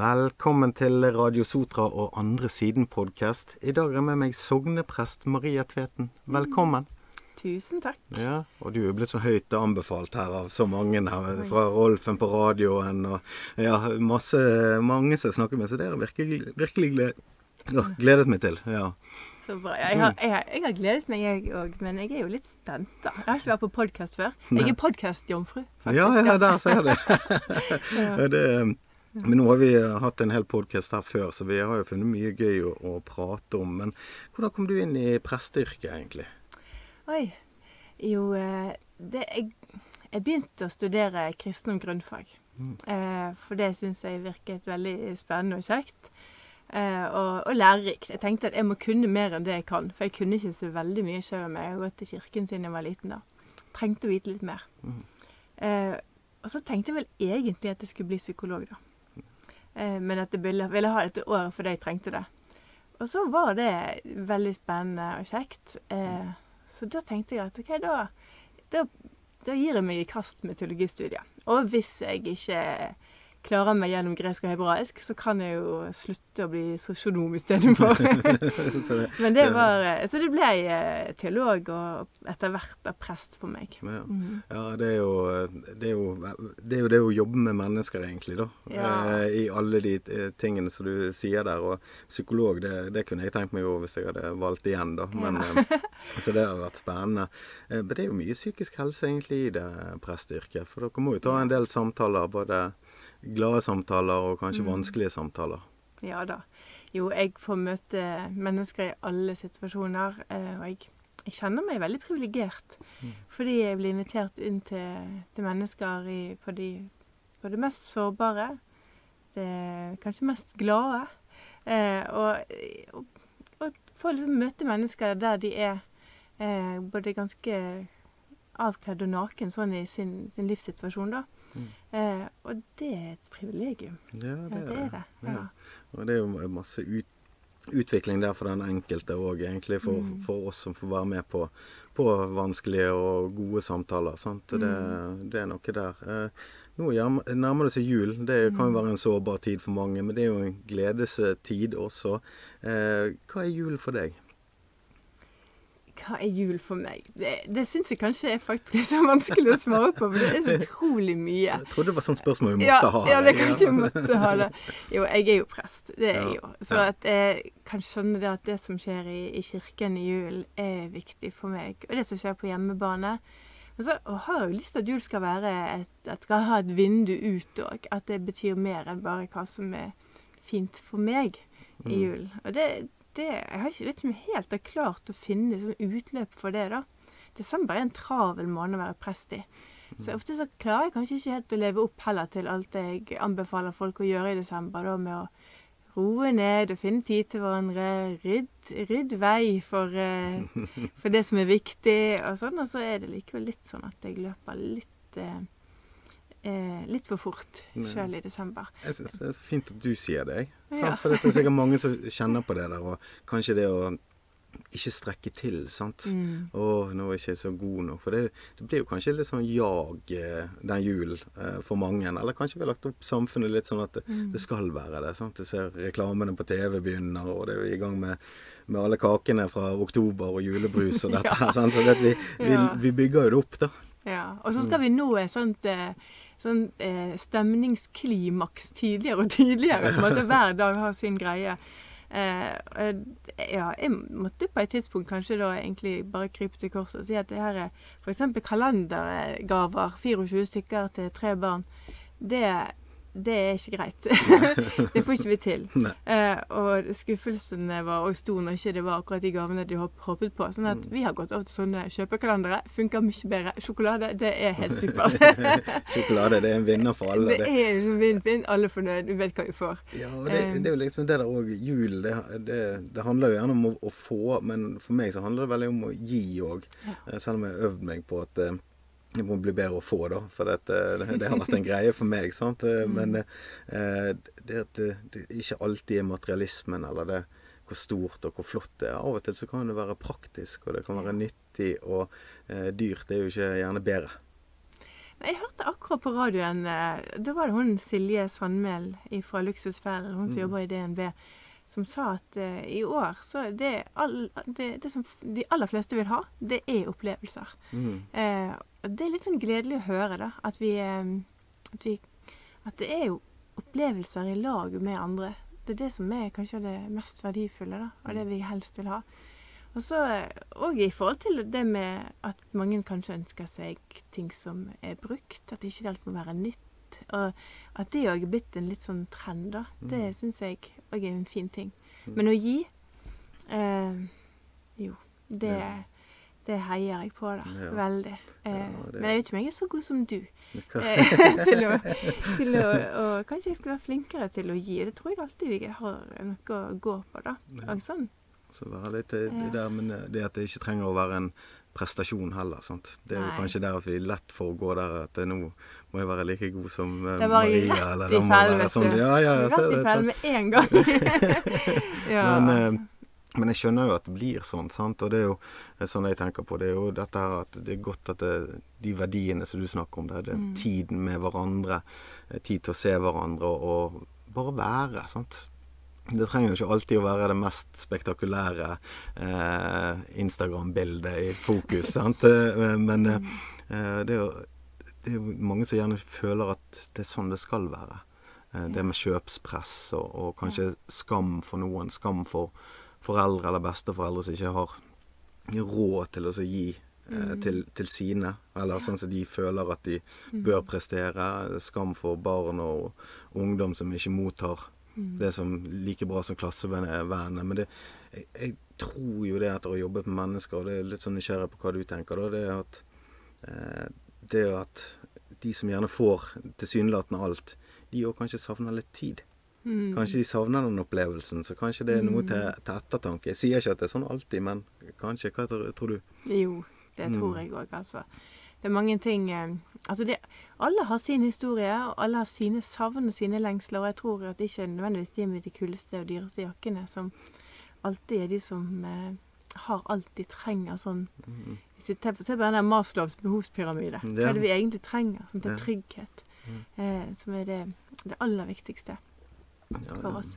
Velkommen til Radio Sotra og Andre Siden-podkast. I dag er med meg sogneprest Maria Tveten. Velkommen. Tusen takk. Ja, Og du er blitt så høyt anbefalt her av så mange her, fra Rolfen på radioen og ja, masse, mange som snakker med, så det har virkelig, virkelig gled, ja, gledet meg til. Ja. Så bra. Jeg, har, jeg, har, jeg har gledet meg, jeg òg. Men jeg er jo litt spent, da. Jeg har ikke vært på podkast før. Jeg er podkastjomfru. Ja, ja, der ser du. det. Det men nå har vi hatt en hel podkast her før, så vi har jo funnet mye gøy å, å prate om. Men hvordan kom du inn i presteyrket, egentlig? Oi. Jo, eh, det, jeg, jeg begynte å studere kristendom grunnfag. Eh, for det syns jeg virket veldig spennende og kjekt. Eh, og, og lærerikt. Jeg tenkte at jeg må kunne mer enn det jeg kan. For jeg kunne ikke så veldig mye selv om jeg har gått til kirken siden jeg var liten. da. Trengte å vite litt mer. Eh, og så tenkte jeg vel egentlig at jeg skulle bli psykolog, da. Eh, men at jeg ville, ville ha dette året fordi jeg trengte det. Og så var det veldig spennende og kjekt. Eh, så da tenkte jeg at OK, da, da, da gir jeg meg i kast med teologistudiet. Og hvis jeg ikke klarer meg gjennom gresk og hebraisk, så kan jeg jo slutte å bli sosionom istedenfor. Men det var eh, Så det ble eh, teolog og etter hvert da prest for meg. Ja, Mhm. ja det, er jo, det, er jo, det er jo det å jobbe med mennesker, egentlig, da. Ja. Eh, I alle de tingene som du sier der. Og psykolog, det, det kunne jeg tenkt meg jo hvis jeg hadde valgt igjen, da. Men, ja. så det har vært spennende. Men det er jo mye psykisk helse egentlig i det presteyrket. For dere må jo ta en del samtaler, både glade samtaler og kanskje vanskelige samtaler. Ja da. Jo, jeg får møte mennesker i alle situasjoner, eh, og jeg, jeg kjenner meg veldig privilegert. Fordi jeg blir invitert inn til, til mennesker i, på, de, på det mest sårbare, det kanskje mest glade. Eh, og, og, og få liksom møte mennesker der de er eh, både ganske avkledd og naken sånn i sin, sin livssituasjon, da. Eh, og det er et privilegium. Ja, Ja, det er det. Ja. Ja. Og det er jo masse ut, utvikling der for den enkelte òg, egentlig. For, Mm. for oss som får være med på, på vanskelige og gode samtaler. Sant? Det, Mm. det er noe der. Eh, nå nærmer det seg jul. Det kan Mm. jo være en sårbar tid for mange, men det er jo en gledestid også. Eh, hva er jul for deg? Hva er jul for meg? Det, det syns jeg kanskje er faktisk litt så vanskelig å svare på, for det er så utrolig mye. Jeg trodde det var sånn spørsmål vi Ja, måtte ha. ja, det kanskje vi måtte ha det. Jo, jeg er jo prest. Det er jeg jo. Så at jeg kan skjønne det at det som skjer i, i kirken i julen, er viktig for meg. Og det som skjer på hjemmebane. Men så har jeg jo lyst til at jul skal være et, at skal ha et vindu ut òg. At det betyr mer enn bare hva som er fint for meg i jul. julen. Og det, det Jeg har ikke vet ikke om jeg helt har klart å finne liksom, utløp for det, da. Desember er en travel måned å være prest i. Så ofte så klarer jeg kanskje ikke helt å leve opp heller til alt jeg anbefaler folk å gjøre i desember, da med å roe ned og finne tid til hverandre, rydd, rydd vei for, eh, for det som er viktig og sånn. Og så er det likevel litt sånn at jeg løper litt eh, eh, litt for fort sjøl i desember. Jeg syns det er så fint at du sier det. jeg. Ja. For det er sikkert mange som kjenner på det der. Og kanskje det å ikke strekke til. sant? Mm. 'Å, nå er jeg ikke så god nok.' For det, det blir jo kanskje litt sånn jag eh, den julen eh, for mange. Eller kanskje vi har lagt opp samfunnet litt sånn at det, Mm. det skal være det. sant? Du ser reklamene på TV begynner, og det er jo i gang med, med alle kakene fra oktober og julebrus og dette. ja. sant? Så det, vi, vi, Ja. vi bygger jo det opp, da. Ja, og så skal vi nå et sånt eh, sånn eh, stemningsklimaks tidligere og tidligere. På en måte Hver dag har sin greie. Eh, ja, jeg måtte på et tidspunkt kanskje da egentlig bare krype til korset og si at det her er f.eks. kalendergaver, 24 stykker til tre barn, det, det er ikke greit. det får ikke vi til. Eh, og skuffelsene var også stor når ikke det var akkurat de gavene de håp- håpet på. Sånn at vi har gått over til sånne kjøpekalendere. Funker mye bedre. Sjokolade, det er helt supert. Sjokolade det er en vinner for alle. det er en vinn-vinn. Alle er fornøyd. Vi vet hva vi får. Ja, og det, Eh. det er jo liksom det der òg Jul, det, det, det handler jo gjerne om å, å få, men for meg så handler det veldig om å gi òg. Ja. Selv om jeg har øvd meg på at eh, det må bli bedre å få, da. For dette, det, det har vært en greie for meg. sant? Eh, Men eh, det at det, det ikke alltid er materialismen eller det hvor stort og hvor flott det er. Av og til så kan det være praktisk, og det kan være nyttig, og eh, dyrt er jo ikke gjerne bedre. Jeg hørte akkurat på radioen eh, Da var det hun Silje Sandmæl fra Luksusfellen, hun som Mm. jobber i DNB, som sa at eh, i år så det, all, det, det som de aller fleste vil ha, det er opplevelser. Mm. Eh, og det er litt sånn gledelig å høre, da. At vi, eh, at vi At det er jo opplevelser i lag med andre. Det er det som er kanskje det mest verdifulle, da. Og det vi helst vil ha. Og så òg i forhold til det med at mange kanskje ønsker seg ting som er brukt. At ikke alt må være nytt. Og at det òg er blitt en litt sånn trend, da. Det Mm. syns jeg òg er en fin ting. Men å gi eh, Jo. Det, Ja. Det heier jeg på, da. Ja. Veldig. Eh, Ja, det- Men jeg vet ikke om jeg er så god som du. Eh, til å, til å og Kanskje jeg skal være flinkere til å gi. Det tror jeg alltid vi har noe å gå på, da. Ja. Sånn. Så være litt det der, men eh, det at det ikke trenger å være en prestasjon heller. sant? Det er jo Nei. kanskje der at vi lett får gå der at eh, nå må jeg være like god som eh, Det var jeg Maria. rett eller i det må fell, være vet sånn. Ja, ja, jeg Rett i det, fell med en gang. ja. Men, eh, men jeg skjønner jo at det blir sånn, sant? og det er jo eh, sånn jeg tenker på. Det er jo dette her at det er godt at det, de verdiene som du snakker om, det, det er Mm. tiden med hverandre, eh, tid til å se hverandre og, og bare være. sant? Det trenger jo ikke alltid å være det mest spektakulære eh, Instagram-bildet i fokus, sant? Eh, Men eh, eh, det, er jo, det er jo mange som gjerne føler at det er sånn det skal være. Eh, det med kjøpspress og, og kanskje skam for noen. Skam for foreldre eller besteforeldre som ikke har råd til å gi eh, til, til sine. Eller sånn som de føler at de bør prestere. Skam for barn og ungdom som ikke mottar det som like bra som klassevennene. Men det, jeg, jeg tror jo det etter å ha jobbet med mennesker, og det er litt sånn nysgjerrig på hva du tenker, da, det er at eh, det at de som gjerne får tilsynelatende alt, de òg kanskje savner litt tid. Mm. Kanskje de savner den opplevelsen, så kanskje det er noe til, til ettertanke. Jeg sier ikke at det er sånn alltid, men kanskje. Hva tror, tror du? Jo, det tror Mm. jeg òg, altså. Det er mange ting eh, Altså, det, alle har sin historie, og alle har sine savn og sine lengsler, og jeg tror at det ikke nødvendigvis de med de kuleste og dyreste jakkene som alltid er de som eh, har alt de trenger sånn Mm. Ser på den der Maslows behovspyramide, hva er det vi egentlig trenger? Sånn, til trygghet. Mm. Eh, som er det, det aller viktigste for oss.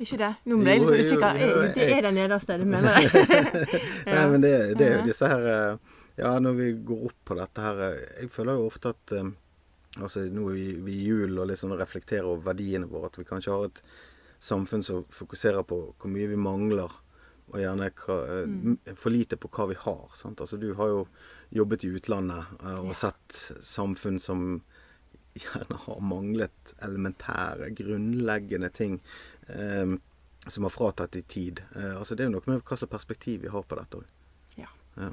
Ikke det? Nå ble jeg liksom usikker. Er- Det er det nederste, du mener jeg. Nei, men det, det er jo disse her eh, Ja, når vi går opp på dette her eh, Jeg føler jo ofte at eh, Altså, nå er vi, i jul og sånn reflekterer over verdiene våre. At vi kanskje har et samfunn som fokuserer på hvor mye vi mangler, og gjerne hva, Mm. for lite på hva vi har. Sant? Altså, du har jo jobbet i utlandet og sett samfunn som gjerne har manglet elementære, grunnleggende ting. eh, som har fratatt i tid. Eh, altså Det er jo noe med hva slags perspektiv vi har på dette òg. Ja. Ja.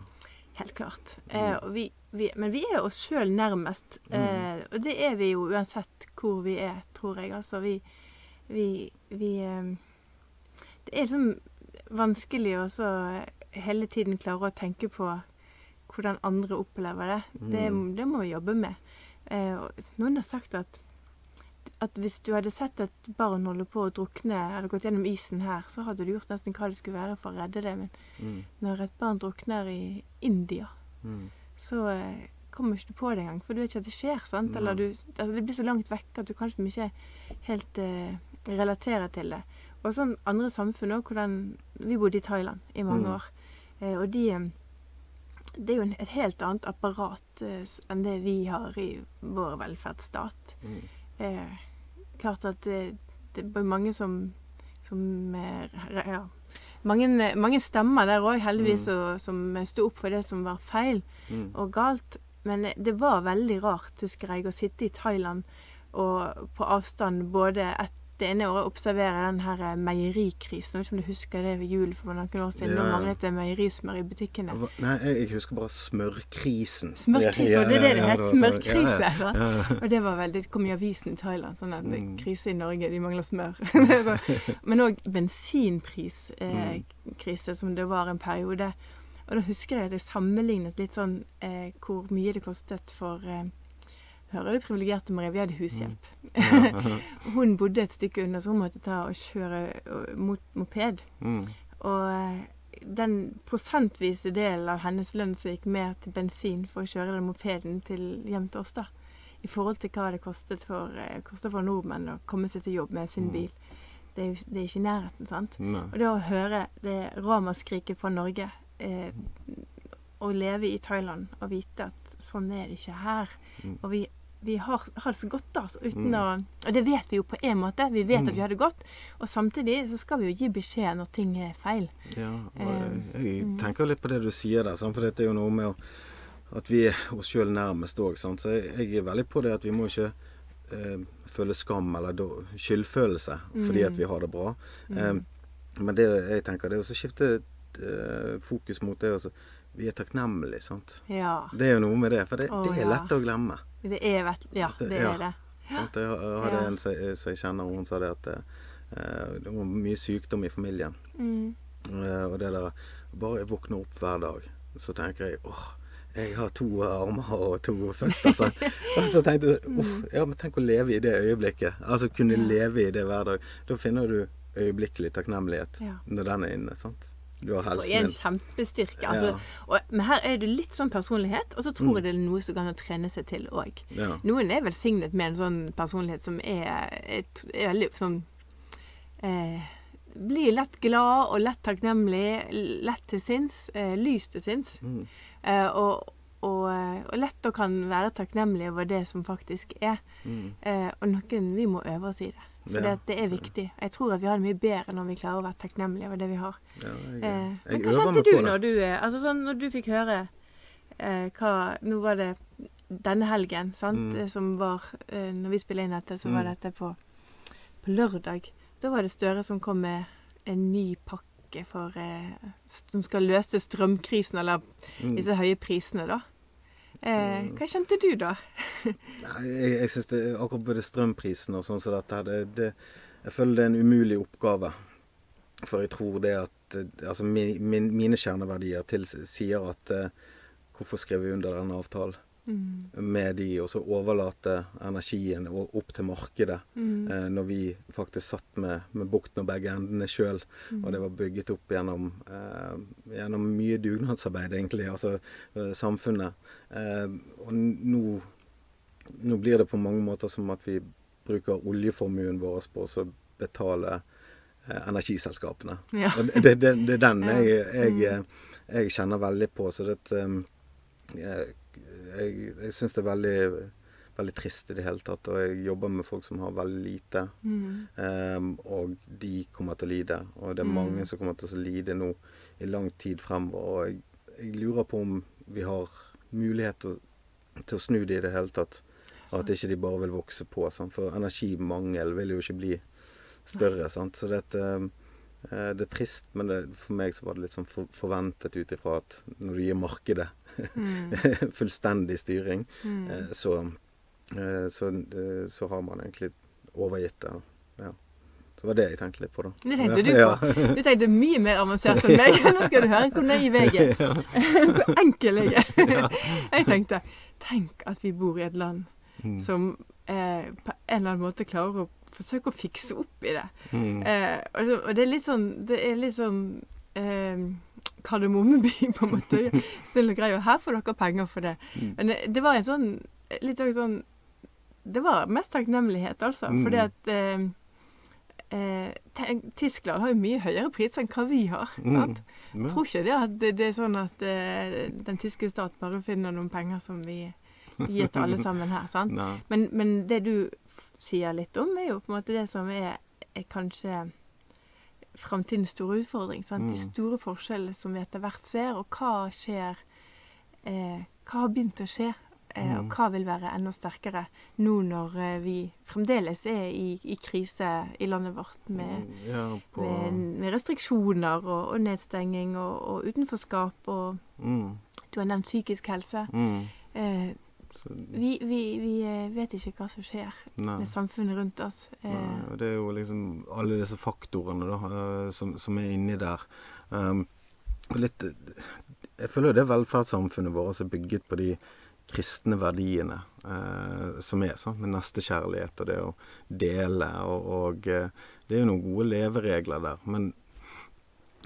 Helt klart. Eh, og vi, vi, men vi er oss sjøl nærmest. Eh, og det er vi jo uansett hvor vi er, tror jeg. Altså, vi Vi, vi eh, Det er liksom vanskelig å så hele tiden klare å tenke på hvordan andre opplever det. Det, Mm. det må vi jobbe med. Eh, noen har sagt at at hvis du hadde sett et barn holde på å drukne eller gått gjennom isen her, så hadde du gjort nesten hva det skulle være for å redde det. Men Mm. når et barn drukner i India, Mm. så eh, kommer ikke du på det engang. For du vet ikke at det skjer. sant? Eller du, altså det blir så langt vekk at du kanskje ikke helt eh, relaterer til det. Og sånn andre samfunn òg, hvordan Vi bodde i Thailand i mange Mm. år. Eh, og de eh, Det er jo et helt annet apparat eh, enn det vi har i vår velferdsstat. Mm. Eh, klart at det, det er mange som, som eh, ja. mange, mange stemmer der òg, heldigvis, og, som sto opp for det som var feil Mm. og galt. Men det var veldig rart, husker jeg, å sitte i Thailand og på avstand både et, det ene året observere den her eh, meierikrisen. Jeg vet ikke om du husker det ved jul for noen år siden? Ja. Nå manglet det meierismør i butikkene. Nei, jeg, jeg husker bare smørkrisen. Smørkrise, Ja, ja, det det ja, det ja, het? sånn. Smørkrise. Og det var vel, det kom i avisen i Thailand, sånn at er Mm. krise i Norge, de mangler smør. Det er så- Men òg bensinpriskrise, eh, som det var en periode. Og da husker jeg at jeg sammenlignet litt sånn eh, hvor mye det kostet for eh, Hører det privilegerte Marie, vi hadde hushjelp. Mm. Hun bodde et stykke unna, så hun måtte ta og kjøre eh, mot moped. Mm. Og eh, den prosentvise delen av hennes lønn som gikk med til bensin for å kjøre den mopeden til, hjem til oss, da. I forhold til hva det kostet for, eh, kostet for nordmenn å komme seg til jobb med sin Mm. bil. Det er, det er ikke i nærheten, sant. Nei. Og det å høre det ramaskriket fra Norge, eh, å leve i Thailand og vite at sånn er det ikke her. Mm. Og vi, vi har, har det så godt, da. Uten Mm. å, og det vet vi jo på en måte. Vi vet Mm. at vi har det godt. Og samtidig så skal vi jo gi beskjed når ting er feil. Ja, og Eh, jeg, jeg mm. tenker litt på det du sier der, for dette er jo noe med å, at vi er oss sjøl nærmest òg. Så jeg, jeg er veldig på det at vi må ikke eh, føle skam eller skyldfølelse fordi Mm. at vi har det bra. Eh, men det jeg tenker, det er å så skifte eh, fokus mot det å Vi er takknemlige, sant. Ja. Det er jo noe med det, for det, det er ja. lett å glemme. Det er, vet, ja, Det- det er det. Sant? Jeg hadde en som jeg kjenner, hun sa det at eh, det var mye sykdom i familien. Mm. Eh, og det der Bare jeg våkner opp hver dag, så tenker jeg åh, jeg har to armer og to føtter. Så, og så tenkte jeg uff, ja, men tenk å leve i det øyeblikket. Altså kunne leve i det hver dag. Da finner du øyeblikkelig takknemlighet når den er inne. sant? Du har Så er en din. kjempestyrke. Altså, Ja. og, men her er det litt sånn personlighet, og så tror Mm. jeg det er noe som kan trene seg til òg. Ja. Noen er velsignet med en sånn personlighet som er, er, er veldig sånn eh, Blir lett glad og lett takknemlig, lett til sinns, eh, lys til sinns. Mm. Eh, og, og, eh, og lett å kan være takknemlig over det som faktisk er. Mm. Eh, og noen Vi må øve oss i det. For Ja. det, er viktig. Jeg tror at vi har det mye bedre når vi klarer å være takknemlige over det vi har. Ja, jeg, Eh, jeg men hva kjente du når du eh, Altså sånn når du fikk høre eh, hva Nå var det denne helgen, sant, Mm. eh, som var eh, Når vi spiller inn dette, så var Mm. dette på, på lørdag. Da var det Støre som kom med en ny pakke for eh, Som skal løse strømkrisen, eller Mm. disse høye prisene, da. Eh, Mm. hva kjente du da? Nei, jeg, jeg synes det akkurat både strømprisen og sånn som dette her, det, det, Jeg føler det er en umulig oppgave. For jeg tror det at Altså min, min, mine kjerneverdier til, sier at eh, Hvorfor skrev vi under denne avtalen Mm. med de, og så overlate energien opp til markedet? Mm. Eh, når vi faktisk satt med, med bukten og begge endene sjøl, Mm. og det var bygget opp gjennom, eh, gjennom mye dugnadsarbeid, egentlig, altså eh, samfunnet. Eh, og nå, nå blir det på mange måter som at vi bruker oljeformuen vår på å betale eh, energiselskapene. Ja. Det, det, det er den Mm. jeg, jeg, eh, jeg kjenner veldig på. Så det, eh, jeg, jeg, syns det er veldig, veldig trist i det hele tatt. Og jeg jobber med folk som har veldig lite. Mm. Um, og de kommer til å lide. Og det er Mm. mange som kommer til å lide nå i lang tid fremover. Og jeg, jeg lurer på om vi har mulighet til, til å snu det i det hele tatt. Og at ikke de bare vil vokse på. Sant? For energimangel vil jo ikke bli større. Sant? Så dette, eh, det er trist, men det, for meg så var det litt sånn for, forventet ut ifra at når du gir markedet Mm. fullstendig styring, Mm. eh, så, eh, så, eh, så har man egentlig overgitt det. Ja. Så det var det jeg tenkte litt på, da. Det tenkte du på. Du tenkte mye mer avansert enn meg. Nå skal du høre hvor naiv jeg er. Hvor enkel jeg er. Jeg tenkte Tenk at vi bor i et land Mm. som eh, på en eller annen måte klarer å forsøke å fikse opp i det. Mm. Eh, og, det og det er litt sånn Det er litt sånn eh, Kardemommeby, på en måte. Snill og grei. Og her får dere penger for det. Mm. Men det, det var en sånn Litt sånn Det var mest takknemlighet, altså. Mm. Fordi at eh, eh, Tyskland har jo mye høyere priser enn hva vi har. sant? Jeg tror ikke det at det, det er sånn at eh, den tyske stat bare finner noen penger som vi gir til alle sammen her. sant? Men, men det du sier litt om, er jo på en måte det som er, er kanskje framtidens store utfordring. Sant? De Mm. store forskjellene som vi etter hvert ser, og hva skjer eh, Hva har begynt å skje? Eh, Og Mm. hva vil være enda sterkere nå når eh, vi fremdeles er i, i krise i landet vårt med, ja, på, med, med restriksjoner og, og nedstenging og, og utenforskap og mm, Du har nevnt psykisk helse. Så, vi, vi, vi eh, vet ikke hva som skjer nei. med samfunnet rundt oss. Eh, Nei, det er jo liksom alle disse faktorene da, eh, som, som er inni der. Um, litt, jeg føler jo det velferdssamfunnet vårt er bygget på de kristne verdiene eh, som er, sånn, med nestekjærlighet og det å dele. Og, og det er jo noen gode leveregler der. Men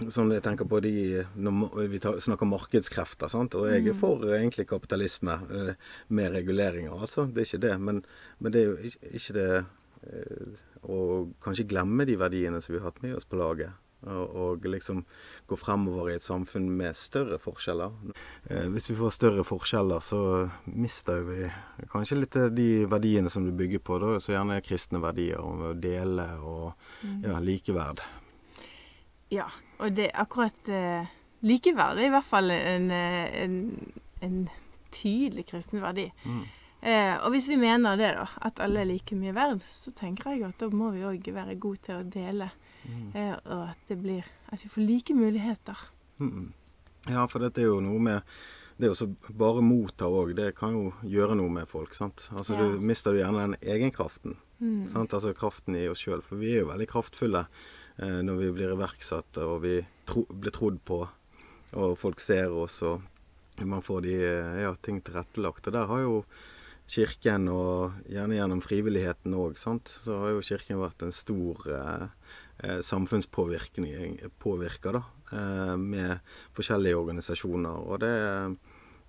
Sånn jeg tenker på de Når vi tar, snakker markedskrefter, sant? og jeg er for egentlig kapitalisme eh, med reguleringer, altså. Det er ikke det. Men, men det er jo ikke, det eh, å kanskje glemme de verdiene som vi har hatt med oss på laget. Og, og liksom gå fremover i et samfunn med større forskjeller. Eh, hvis vi får større forskjeller, så mister vi kanskje litt av de verdiene som du bygger på. Da, så gjerne kristne verdier om å dele og ja, likeverd. Ja, og det er akkurat eh, likeverd er i hvert fall en, eh, en, en tydelig kristen verdi. Mm. Eh, og hvis vi mener det, da, at alle er like mye verd, så tenker jeg at da må vi òg være gode til å dele. Mm. Eh, og at det blir At vi får like muligheter. Mm. Ja, for dette er jo noe med Det å bare motta òg, det kan jo gjøre noe med folk. sant? Altså Ja. Du mister du gjerne den egenkraften. Mm. Sant? Altså kraften i oss sjøl. For vi er jo veldig kraftfulle når vi blir iverksatt og vi tro, blir trodd på, og folk ser oss og man får de eh, ja, ting tilrettelagt. Og der har jo Kirken, og gjerne gjennom frivilligheten òg, så har jo Kirken vært en stor eh, eh, samfunnspåvirker, da. Eh, med forskjellige organisasjoner. Og det,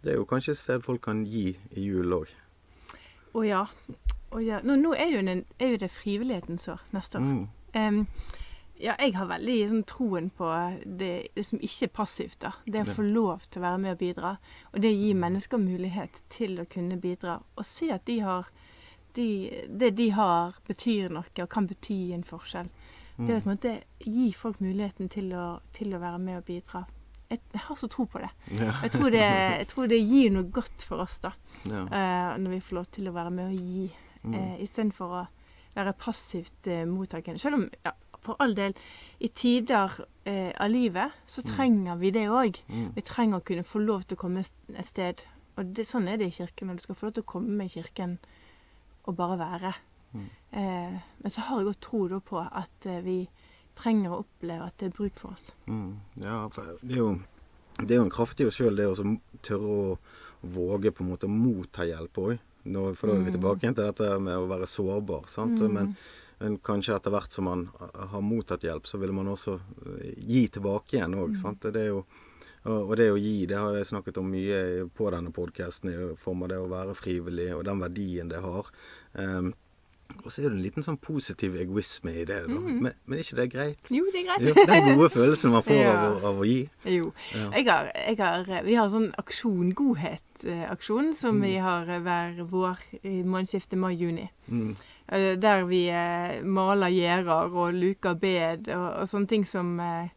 det er jo kanskje et sted folk kan gi i jul òg. Å ja. Å ja. Nå, nå er, jo den, er jo det frivillighetens år neste år. Mm. Em, ja, jeg har veldig sånn, troen på det, det som ikke er passivt. da. Det å få lov til å være med og bidra. Og det å gi mennesker mulighet til å kunne bidra. Og se at de har de, Det de har, betyr noe og kan bety en forskjell. Det å på en måte gi folk muligheten til å, til å være med og bidra. Jeg, jeg har så tro på det. Ja. Jeg tror det, jeg tror det gir noe godt for oss, da. Ja. Uh, når vi får lov til å være med og gi, Mm. eh, istedenfor å være passivt uh, mottakende. Selv om, ja, for all del, i tider eh, av livet så trenger vi det òg. Mm. Vi trenger å kunne få lov til å komme et sted. Og det, sånn er det i kirken. Når du skal få lov til å komme i kirken og bare være. Mm. Eh, men så har jeg godt tro på at eh, vi trenger å oppleve at det er bruk for oss. Mm. Ja, for det er jo, det er jo en kraft i oss sjøl, det å tørre å våge på en måte å motta hjelp òg. For da er vi Mm. tilbake igjen til dette med å være sårbar. sant? Mm. Men, men kanskje etter hvert som man har mottatt hjelp, så vil man også eh, gi tilbake igjen òg. er jo og det å gi, det har jeg snakket om mye på denne podkasten, i form av det å være frivillig og den verdien det har. Um, og så er det en liten sånn positiv egoisme i det. da. Men, men er ikke det greit? Jo, det er greit. Jo, den gode følelsen man får Ja. av, å- av å gi. Jo. Ja. Jeg har, jeg har, vi har sånn aksjon, godhet-aksjon, som vi har eh, hver vår i månedsskiftet mai-juni. Mm. Eh, Der vi eh, maler gjerder og luker bed og, og sånne ting som eh,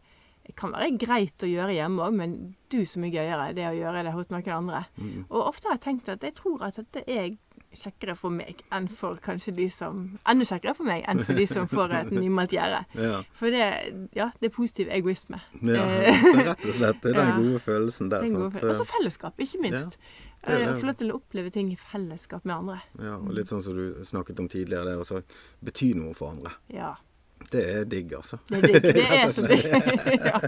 kan være greit å gjøre hjemme òg, men du som er gøyere det å gjøre det hos noen andre. Mm. Og ofte har jeg tenkt at jeg tror at dette er kjekkere for meg enn for kanskje de som Enda kjekkere for meg enn for de som får et nymalt gjerde. Ja. For det, ja, det er positiv egoisme. ja. Rett og slett det er den Ja. gode følelsen der. Og så fellesskap, ikke minst. Det Eh, det. Få lov til å oppleve ting i fellesskap med andre. Ja, og litt sånn som du snakket om tidligere, det å bety noe for andre. Ja. Det er digg, altså. Det er digg. Det er så digg. ja.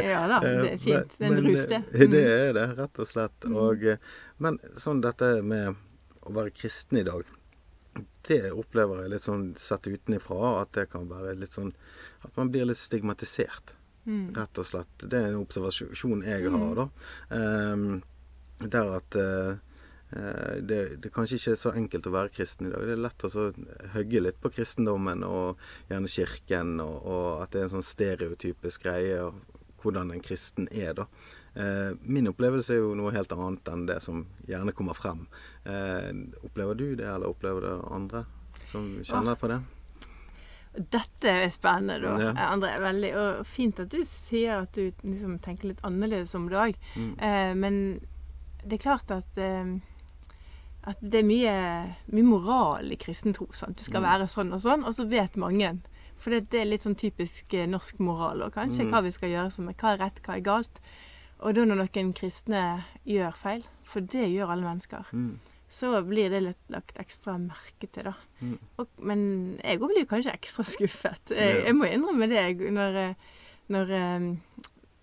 ja da, det er fint. Det er en rus, det. eh, Det er det, rett og slett. Og, eh, men sånn dette med å være kristen i dag, det opplever jeg litt sånn sett utenifra at det kan være litt sånn At man blir litt stigmatisert. Mm. Rett og slett. Det er en observasjon jeg har, da. Um, der at eh, eh, det, det kanskje ikke er så enkelt å være kristen i dag. Det er lett å så hogge litt på kristendommen og gjerne kirken, og, og at det er en sånn stereotypisk greie av hvordan en kristen er, da. Eh, min opplevelse er jo noe helt annet enn det som gjerne kommer frem. Eh, opplever du det, eller opplever det andre som kjenner på det? Dette er spennende, da, Ja. André. Veldig, og fint at du sier at du liksom tenker litt annerledes om det òg. Mm. Eh, men det er klart at eh, at det er mye, mye moral i kristen tro. Sant? Du skal Mm. være sånn og sånn, og så vet mange. For det, det er litt sånn typisk eh, norsk moral, og kanskje Mm. hva vi skal gjøre som er hva er rett, hva er galt. Og da når noen kristne gjør feil, for det gjør alle mennesker, Mm. så blir det litt lagt ekstra merke til, da. Mm. Og, men jeg òg blir kanskje ekstra skuffet. Jeg, jeg må innrømme det når, eh, når,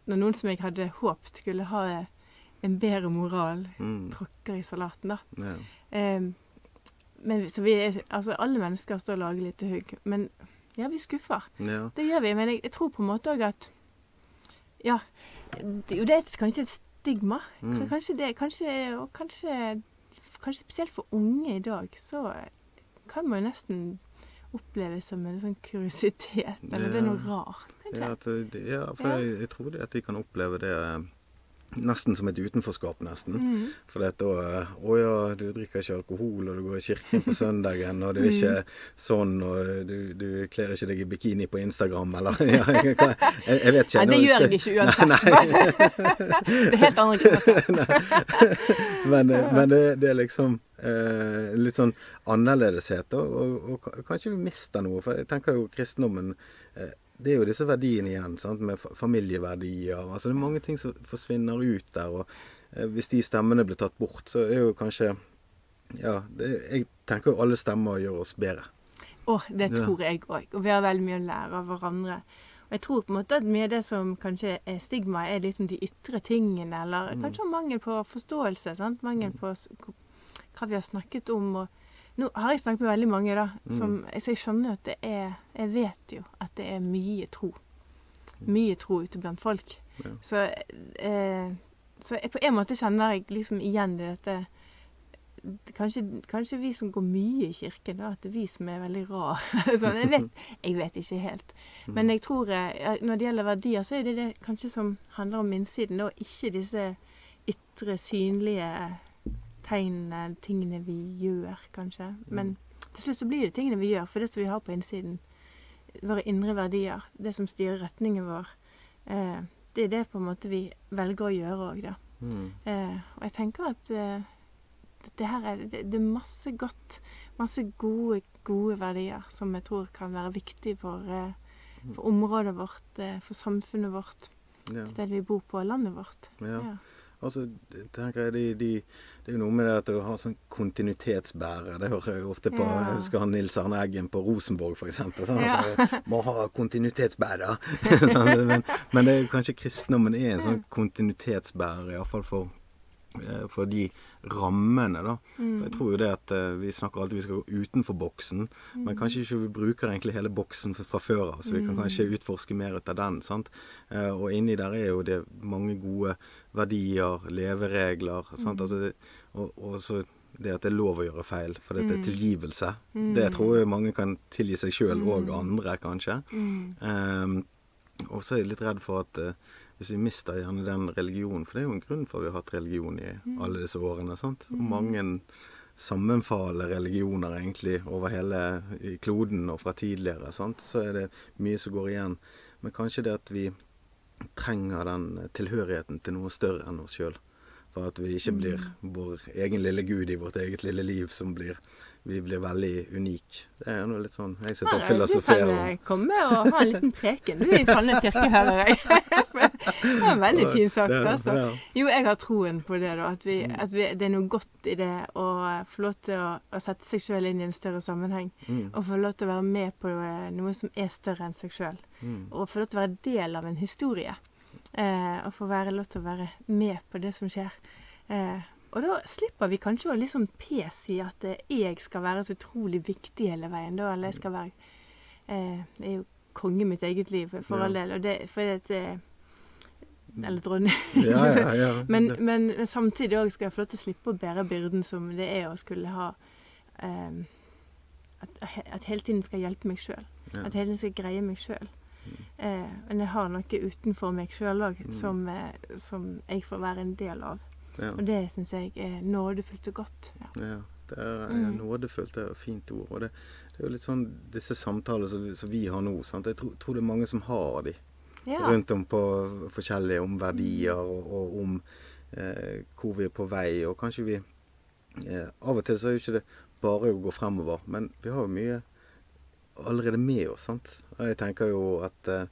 når noen som jeg hadde håpet skulle ha en bedre moral, Mm. tråkker i salaten, da. Ja. Men så vi er, altså alle mennesker står og lager til hugg. Men ja, vi skuffer. ja. Det gjør vi. Men jeg, jeg tror på en måte òg at Ja. Det, jo, det er kanskje et stigma. Mm. Kanskje det Kanskje, og kanskje, kanskje spesielt for unge i dag, så kan man jo nesten oppleves som en sånn kuriositet. Eller det er noe rart, kanskje. Ja, det- ja for Ja. Jeg, jeg tror det at de kan oppleve det eh, nesten som et utenforskap, nesten. Mm. For det da eh, Å ja, du drikker ikke alkohol, og du går i kirken på søndagen, og du er ikke sånn, og du, du kler ikke deg i bikini på Instagram, eller ja, jeg, jeg, vet ikke. Nei, det gjør jeg ikke uansett. det er helt andre grunner. Men, eh, men det, det er liksom eh, litt sånn annerledeshet, og, og, og kanskje vi mister noe. For jeg tenker jo kristendommen eh, Det er jo disse verdiene igjen, sant? med familieverdier. altså Det er mange ting som forsvinner ut der. og eh, Hvis de stemmene blir tatt bort, så er jo kanskje Ja, det, jeg tenker jo alle stemmer gjør oss bedre. Å, det Ja. tror jeg òg. Og vi har veldig mye å lære av hverandre. Og jeg tror på en måte at mye av det som kanskje er stigma, er liksom de ytre tingene, eller Mm. kanskje mangel på forståelse. sant? Mangel på hva vi har snakket om. og nå har jeg snakket med veldig mange, da, Mm. så jeg skjønner at det er Jeg vet jo at det er mye tro. Mye tro ute blant folk. Ja. Så, eh, så jeg, på en måte kjenner jeg liksom igjen i dette Kanskje, kanskje vi som går mye i kirken, da, at det er vi som er veldig rare. sånn, jeg, vet, jeg vet ikke helt. Men jeg tror eh, når det gjelder verdier, så er det det kanskje som handler om innsiden, og ikke disse ytre, synlige tegnene, tingene vi gjør, kanskje. Men til slutt så blir det tingene vi gjør, for det som vi har på innsiden, våre indre verdier, det som styrer retningen vår, eh, det er det på en måte vi velger å gjøre òg, da. Mm. Eh, og jeg tenker at eh, det her er, det, det er masse godt, masse gode, gode verdier som jeg tror kan være viktig for, eh, for området vårt, eh, for samfunnet vårt, Ja. stedet vi bor på, landet vårt. Ja. Altså, tenker jeg, de, de, Det er jo noe med det at å ha sånn kontinuitetsbærer. Det hører jeg jo ofte på. Ja. Jeg husker han Nils Arne Eggen på Rosenborg, f.eks. Sånn, Ja. altså, må ha kontinuitetsbærer. Men, men det er jo kanskje kristendommen er en sånn kontinuitetsbærer, iallfall for for de rammene, da. For jeg tror jo det at eh, Vi snakker alltid vi skal gå utenfor boksen, men kanskje ikke vi bruker egentlig hele boksen fra før av. Så vi kan kanskje utforske mer ut av den. sant? Eh, og inni der er jo det mange gode verdier, leveregler. sant? Altså det, og, og så det at det er lov å gjøre feil, for det er tilgivelse. Det tror jeg mange kan tilgi seg sjøl og andre, kanskje. Ehm, og så er jeg litt redd for at eh, hvis vi mister gjerne den religionen For det er jo en grunn for at vi har hatt religion i alle disse årene. sant? Og mange sammenfaler religioner egentlig over hele kloden og fra tidligere. sant? Så er det mye som går igjen. Men kanskje det at vi trenger den tilhørigheten til noe større enn oss sjøl. For at vi ikke blir vår egen lille gud i vårt eget lille liv som blir Vi blir veldig unik. Det er noe litt sånn Jeg sitter og filosoferer. Du kan eh, komme og ha en liten preken du i Fandnes kirke, hører jeg. det var veldig fint sagt, altså. Jo, jeg har troen på det, da. At, vi, at vi, det er noe godt i det å få lov til å, å sette seg sjøl inn i en større sammenheng. Mm. Og få lov til å være med på eh, noe som er større enn seg sjøl. Mm. Og få lov til å være del av en historie. Eh, og få være lov til å være med på det som skjer. Eh, og da slipper vi kanskje å liksom pes i at eh, jeg skal være så utrolig viktig hele veien. Da, eller jeg skal være eh, Jeg er jo konge i mitt eget liv, for Ja. all del. Og det, for det, eh, Eller dronning. Ja, ja, ja. Men, men samtidig òg skal jeg få lov til å slippe å bære byrden som det er å skulle ha eh, at, at hele tiden skal hjelpe meg sjøl. At hele tiden skal greie meg sjøl. Eh, men jeg har noe utenfor meg sjøl òg Mm. som, eh, som jeg får være en del av. ja. Og det syns jeg er nådefullt og godt. Ja. Ja, det er Mm. ja, nådefullt. Det er et fint ord. Og det, det er jo litt sånn disse samtalene som, som vi har nå. Sant? Jeg tror, tror det er mange som har de Ja. rundt om på forskjellige om verdier og, og om eh, hvor vi er på vei. Og kanskje vi eh, Av og til så er jo ikke det bare å gå fremover, men vi har jo mye allerede med oss. sant? Jeg tenker jo at eh,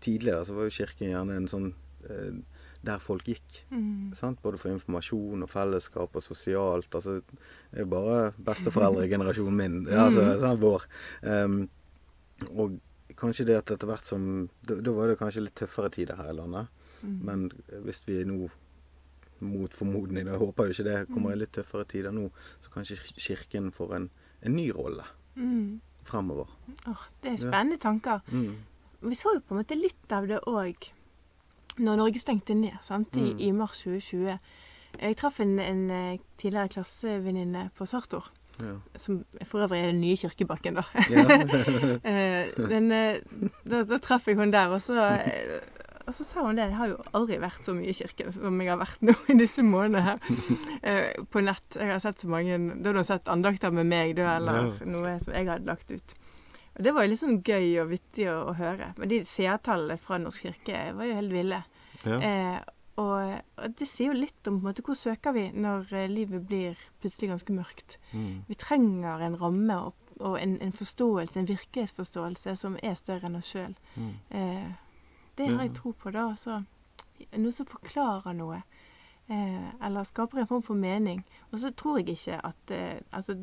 tidligere så var jo kirken gjerne en sånn eh, der folk gikk. Mm. Sant? Både for informasjon og fellesskap og sosialt. Altså, det er bare besteforeldregenerasjonen min. Ja, altså, sant, vår. Um, og kanskje det at etter hvert som Da da var det kanskje litt tøffere tider her i landet. Mm. Men hvis vi nå mot formodning, jeg håper jo ikke det, kommer i litt tøffere tider nå, så kanskje Kirken får en, en ny rolle Mm. fremover. Oh, det er spennende tanker. Mm. Vi så jo på en måte litt av det òg når Norge stengte ned sant, i, Mm. i mars 2020 Jeg traff en, en eh, tidligere klassevenninne på Sartor, Ja. som for øvrig er den nye Kirkebakken, da. Ja. Eh, Men eh, da, da traff jeg hun der, og så, og så sa hun det. Jeg har jo aldri vært så mye i kirken som jeg har vært nå i disse månedene her. På nett. Jeg har sett så mange Da hadde hun sett andakter med meg, da, eller Ja. noe som jeg hadde lagt ut. Og det var jo litt sånn gøy og vittig å, å høre. Men de seertallene fra Norsk kirke var jo helt ville. Ja. Eh, og, og det sier jo litt om på en måte, hvor søker vi når eh, livet blir plutselig ganske mørkt. Mm. Vi trenger en ramme og, og en, en forståelse, en virkelighetsforståelse som er større enn oss sjøl. Mm. Eh, det har jeg tro på, da. Så, noe som forklarer noe. Eh, eller skaper en form for mening. Og så tror jeg ikke at eh, Altså,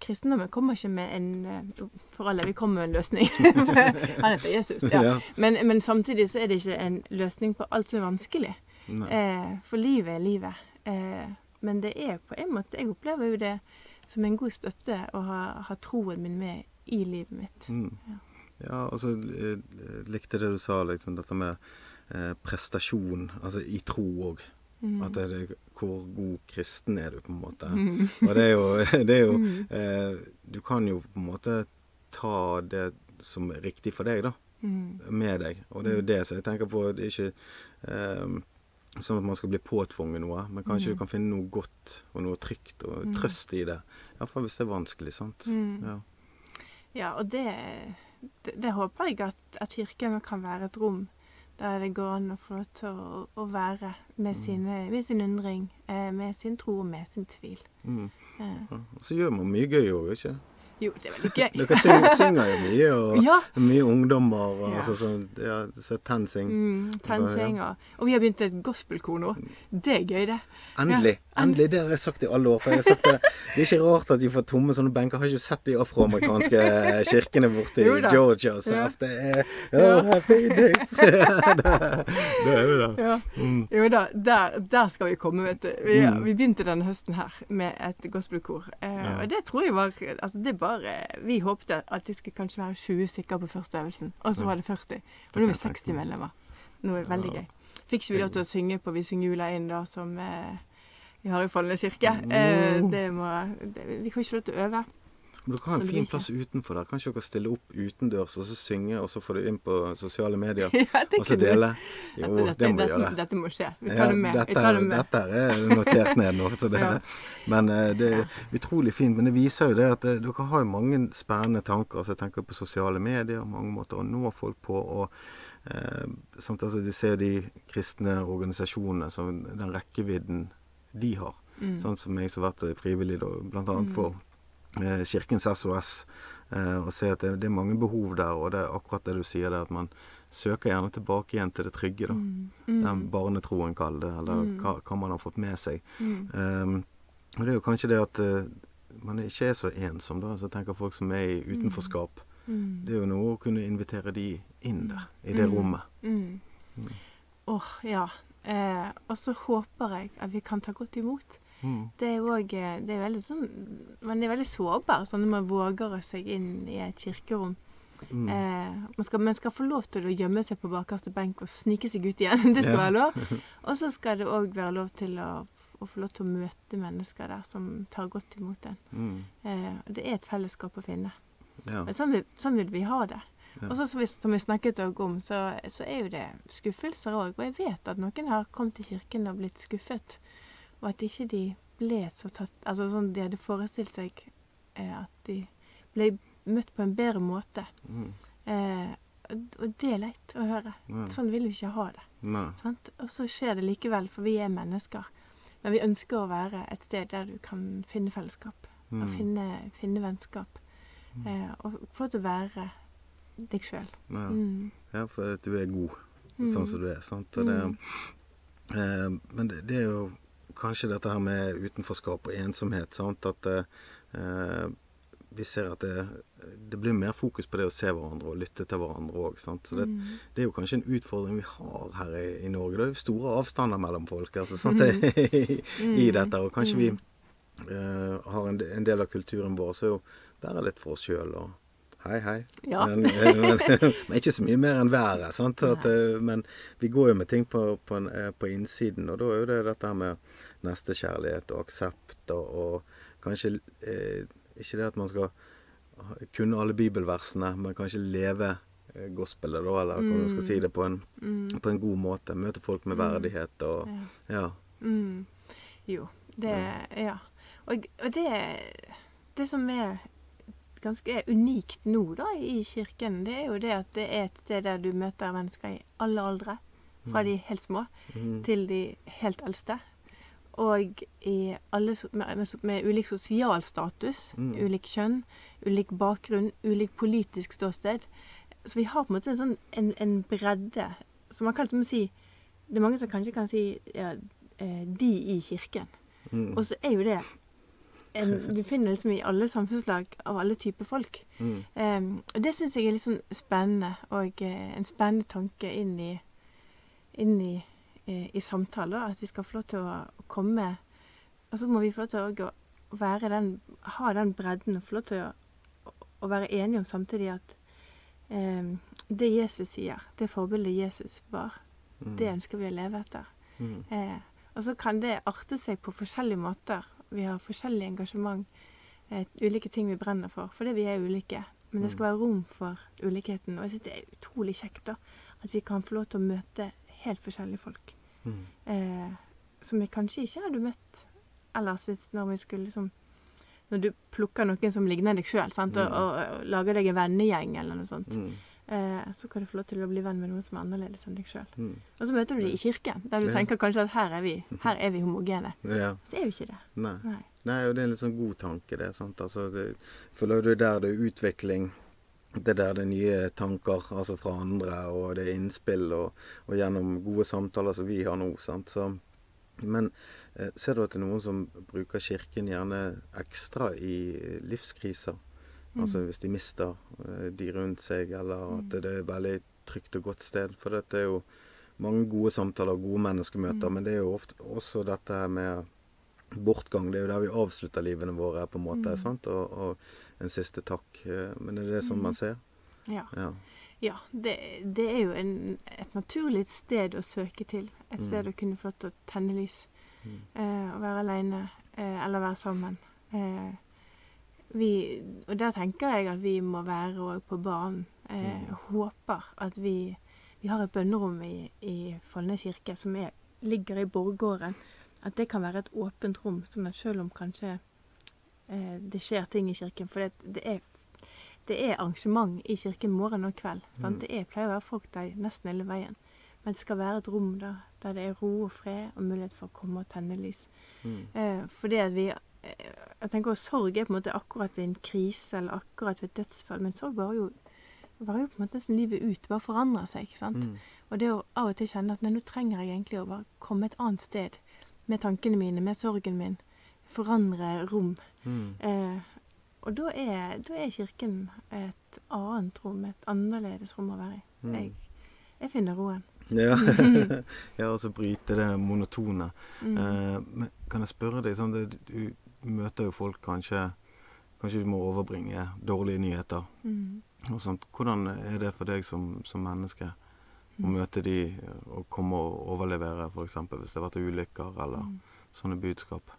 kristendommen kommer ikke med en eh, For alle, vi kommer med en løsning. Han heter Jesus. Ja. Ja. Men, men samtidig så er det ikke en løsning på alt som er vanskelig. Eh, for livet er livet. Eh, men det er på en måte Jeg opplever jo det som en god støtte å ha, ha troen min med i livet mitt. Mm. Ja. Ja, og så likte det du sa, liksom dette med eh, prestasjon, altså i tro òg. Mm. At det er det, hvor god kristen er du, på en måte. Mm. Og det er jo, det er jo Mm. eh, Du kan jo på en måte ta det som er riktig for deg, da. Mm. Med deg. Og det er jo det som jeg tenker på. Det er ikke eh, sånn at man skal bli påtvunget noe, men kanskje Mm. du kan finne noe godt og noe trygt og Mm. trøst i det. Iallfall hvis det er vanskelig, sant. Mm. Ja. Ja, og det, det, det håper jeg at, at kirken kan være et rom der det går an å få lov til å, å være med, Mm. sine, med sin undring, eh, med sin tro og med sin tvil. Mm. Ja. Så gjør man mye gøy òg, ikke jo, det er veldig gøy. Dere synger, synger jo mye, og Ja. mye ungdommer og Ja. altså, ja, så TenSing. Mm, Tensinger. Og vi har begynt et gospelkor nå. Det er gøy, det. Endelig! Endelig, Det har jeg sagt i alle år. For jeg har sagt det, det er ikke rart at de får tomme sånne benker. Har ikke sett de afroamerikanske kirkene borte i. Georgia. Så Ja. det er oh, Happy days! det, det er vi da. Ja. Mm. Jo da, der, der skal vi komme, vet du. Vi, Mm. vi begynte denne høsten her med et gospelkor. Eh. Og det tror jeg var Altså, det er bare Vi håpte at det skulle kanskje være 20 stykker på første øvelsen, og så var det 40. Og nå er vi Det kan jeg 60 tenke meg. medlemmer. Nå er det veldig gøy. Fikk ikke vi lov til å synge på Vi synger jula inn, da, som eh, vi har i Follene kirke. Eh, Oh. det må det, Vi får ikke lov til å øve. Men dere har en fin plass utenfor der. Kan ikke dere stille opp utendørs og så synge, og så får du inn på sosiale medier? ja, Og så dele? Jo, Dette, det må vi gjøre. dette må skje. Vi tar det med. Dette, tar det med. dette er notert ned nå. Så det, Ja. Men eh, det er utrolig fint. Men det viser jo det at eh, dere har mange spennende tanker. Altså, jeg tenker på sosiale medier, mange måter å nå folk på. og eh, samt, altså, Du ser de kristne organisasjonene, som den rekkevidden de har. Mm. Sånn som jeg som har vært frivillig, bl.a. Mm. for Kirkens SOS. Eh, og se at det, det er mange behov der, og det er akkurat det du sier der, at man søker gjerne tilbake igjen til det trygge. da. Mm. Mm. Den barnetroen, kall det, eller Mm. hva, hva man har fått med seg. Mm. Um, og det er jo kanskje det at uh, man ikke er så ensom, da. Så tenker folk som er i utenforskap. Mm. Det er jo noe å kunne invitere de inn der, i det Mm. rommet. Mm. Mm. Åh, ja. Eh, og så håper jeg at vi kan ta godt imot. Mm. Det er jo òg Det er veldig sånn Man er veldig sårbar sånn når man våger seg inn i et kirkerom. Mm. Eh, man, skal, man skal få lov til å gjemme seg på bakerste benk og snike seg ut igjen. Det skal Ja. være lov. Og så skal det òg være lov til å, å få lov til å møte mennesker der som tar godt imot en. Mm. Eh, det er et fellesskap å finne. Ja. Sånn vil, sånn vil vi ha det. Ja. Og så som vi, som vi snakket om, så, så er jo det skuffelser òg. Og jeg vet at noen har kommet til kirken og blitt skuffet. Og at ikke de ble så tatt Altså sånn de hadde forestilt seg eh, at de ble møtt på en bedre måte. Mm. Eh, og og det er leit å høre. Ja. Sånn vil vi ikke ha det. Sant? Og så skjer det likevel, for vi er mennesker. Men vi ønsker å være et sted der du kan finne fellesskap. Og Mm. finne, finne vennskap. Eh, og få lov til å være deg sjøl. Ja. Mm. ja, for at du er god Mm. sånn som du er. sant? Og det, eh, men det, det er jo kanskje dette her med utenforskap og ensomhet. sant? At eh, vi ser at det, det blir mer fokus på det å se hverandre og lytte til hverandre òg. Så det, Mm. det er jo kanskje en utfordring vi har her i, i Norge. Det er jo store avstander mellom folk altså, sant? I, i Mm. dette. Og kanskje Mm. vi eh, har en, en del av kulturen vår som er jo være litt for oss sjøl og hei, hei. Ja. Men, eh, men, men ikke så mye mer enn været. Sant? At, eh, men vi går jo med ting på, på, eh, på innsiden, og da er jo det dette med nestekjærlighet og aksept og, og kanskje eh, Ikke det at man skal kunne alle bibelversene, men kanskje leve gospelet, da, eller hvordan man skal si det, på en, Mm. på en god måte. Møte folk med verdighet og Ja. Ja. Mm. Jo, det Ja. Og, og det, det som er ganske unikt nå da i kirken, det er jo det at det er et sted der du møter mennesker i alle aldre. Fra de helt små Mm. til de helt eldste. Og i alle, med, med, med ulik sosial status, Mm. ulik kjønn, ulik bakgrunn, ulik politisk ståsted. Så vi har på en måte en, sånn, en, en bredde som man kan liksom si Det er mange som kanskje kan si ja, eh, de i kirken. Mm. Og så er jo det en, Du finner liksom i alle samfunnslag av alle typer folk. Mm. Um, og det syns jeg er litt sånn spennende, og uh, en spennende tanke inn i, inn i, eh, i samtaler. At vi skal få lov til å komme Og så må vi få lov til å være den, ha den bredden og få lov til å, å være enige om samtidig at um, det Jesus sier, det forbildet Jesus var, Mm. det ønsker vi å leve etter. Mm. Uh, og så kan det arte seg på forskjellige måter. Vi har forskjellig engasjement, eh, ulike ting vi brenner for, fordi vi er ulike. Men det skal være rom for ulikheten. Og jeg syns det er utrolig kjekt da, at vi kan få lov til å møte helt forskjellige folk. Mm. Eh, som vi kanskje ikke hadde møtt ellers hvis når vi skulle liksom Når du plukker noen som ligner deg sjøl, og, Mm. og, og lager deg en vennegjeng eller noe sånt, Mm. Eh, så kan du få lov til å bli venn med noen som er annerledes enn deg sjøl. Mm. Og så møter du dem i kirken, der du Ja. tenker kanskje at her er vi, her er vi homogene. Ja. Så er jo ikke det. Nei. Nei. Nei, og det er en litt sånn god tanke, det. sant? Altså, det føler du der det er utvikling, det er der det er nye tanker altså fra andre, og det er innspill, og, og gjennom gode samtaler som vi har nå. sant? Så, men eh, ser du at det er noen som bruker kirken gjerne ekstra i livskriser? Altså hvis de mister eh, de rundt seg, eller at det er et veldig trygt og godt sted. For dette er jo mange gode samtaler og gode menneskemøter, men det er jo ofte også dette med bortgang. Det er jo der vi avslutter livene våre, på en måte. sant? Og, og en siste takk. Eh, Men er det det som man ser? Ja. Ja. ja det, det er jo en, et naturlig sted å søke til. Et sted å kunne få lov til å tenne lys. Eh, å være aleine eh, eller være sammen. Eh, vi, og der tenker jeg at vi må være òg på banen. Eh, Håper at vi, vi har et bønnerom i, i Follnes kirke som er, ligger i borggården. At det kan være et åpent rom, sånn at selv om kanskje eh, det skjer ting i kirken For det, det, er, det er arrangement i kirken morgen og kveld. Sant? Det er, pleier å være folk der nesten hele veien. Men det skal være et rom da, der det er ro og fred og mulighet for å komme og tenne lys. Mm. Eh, fordi at vi jeg tenker at Sorg er på en måte akkurat ved en krise eller akkurat ved et dødsfall, men sorg varer jo, var jo på en måte nesten livet ut. Bare forandrer seg. ikke sant? Mm. Og det å av og til kjenne at nei, nå trenger jeg egentlig å bare komme et annet sted med tankene mine, med sorgen min. Forandre rom. Mm. Eh, og da er, da er kirken et annet rom, et annerledes rom å være i. Mm. Jeg, jeg finner roen. Ja. ja, og så bryte det monotone. Mm. Eh, kan jeg spørre deg sånn, det, Du møter jo folk kanskje Kanskje de må overbringe dårlige nyheter. Mm. og sånt. Hvordan er det for deg som, som menneske å Mm. møte de og komme og overlevere, f.eks. hvis det har vært ulykker eller Mm. sånne budskap?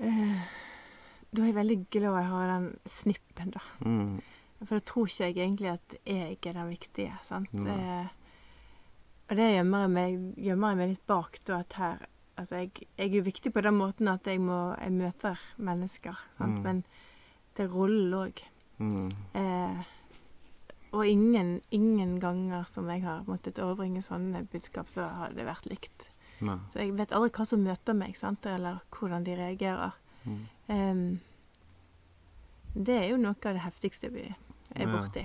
Uh, da er jeg veldig glad jeg har den snippen, da. Mm. For da tror ikke jeg egentlig at jeg er den viktige. sant? Eh, og det gjemmer jeg meg, gjemmer jeg meg litt bak da at her Altså, jeg, jeg er jo viktig på den måten at jeg, må, jeg møter mennesker, sant? Mm. men det er rollen òg. Mm. Eh, og ingen, ingen ganger som jeg har måttet overbringe sånne budskap, så har det vært likt. Nei. Så jeg vet aldri hva som møter meg, sant? eller hvordan de reagerer. Mm. Em, det er jo noe av det heftigste vi er Ja. borti.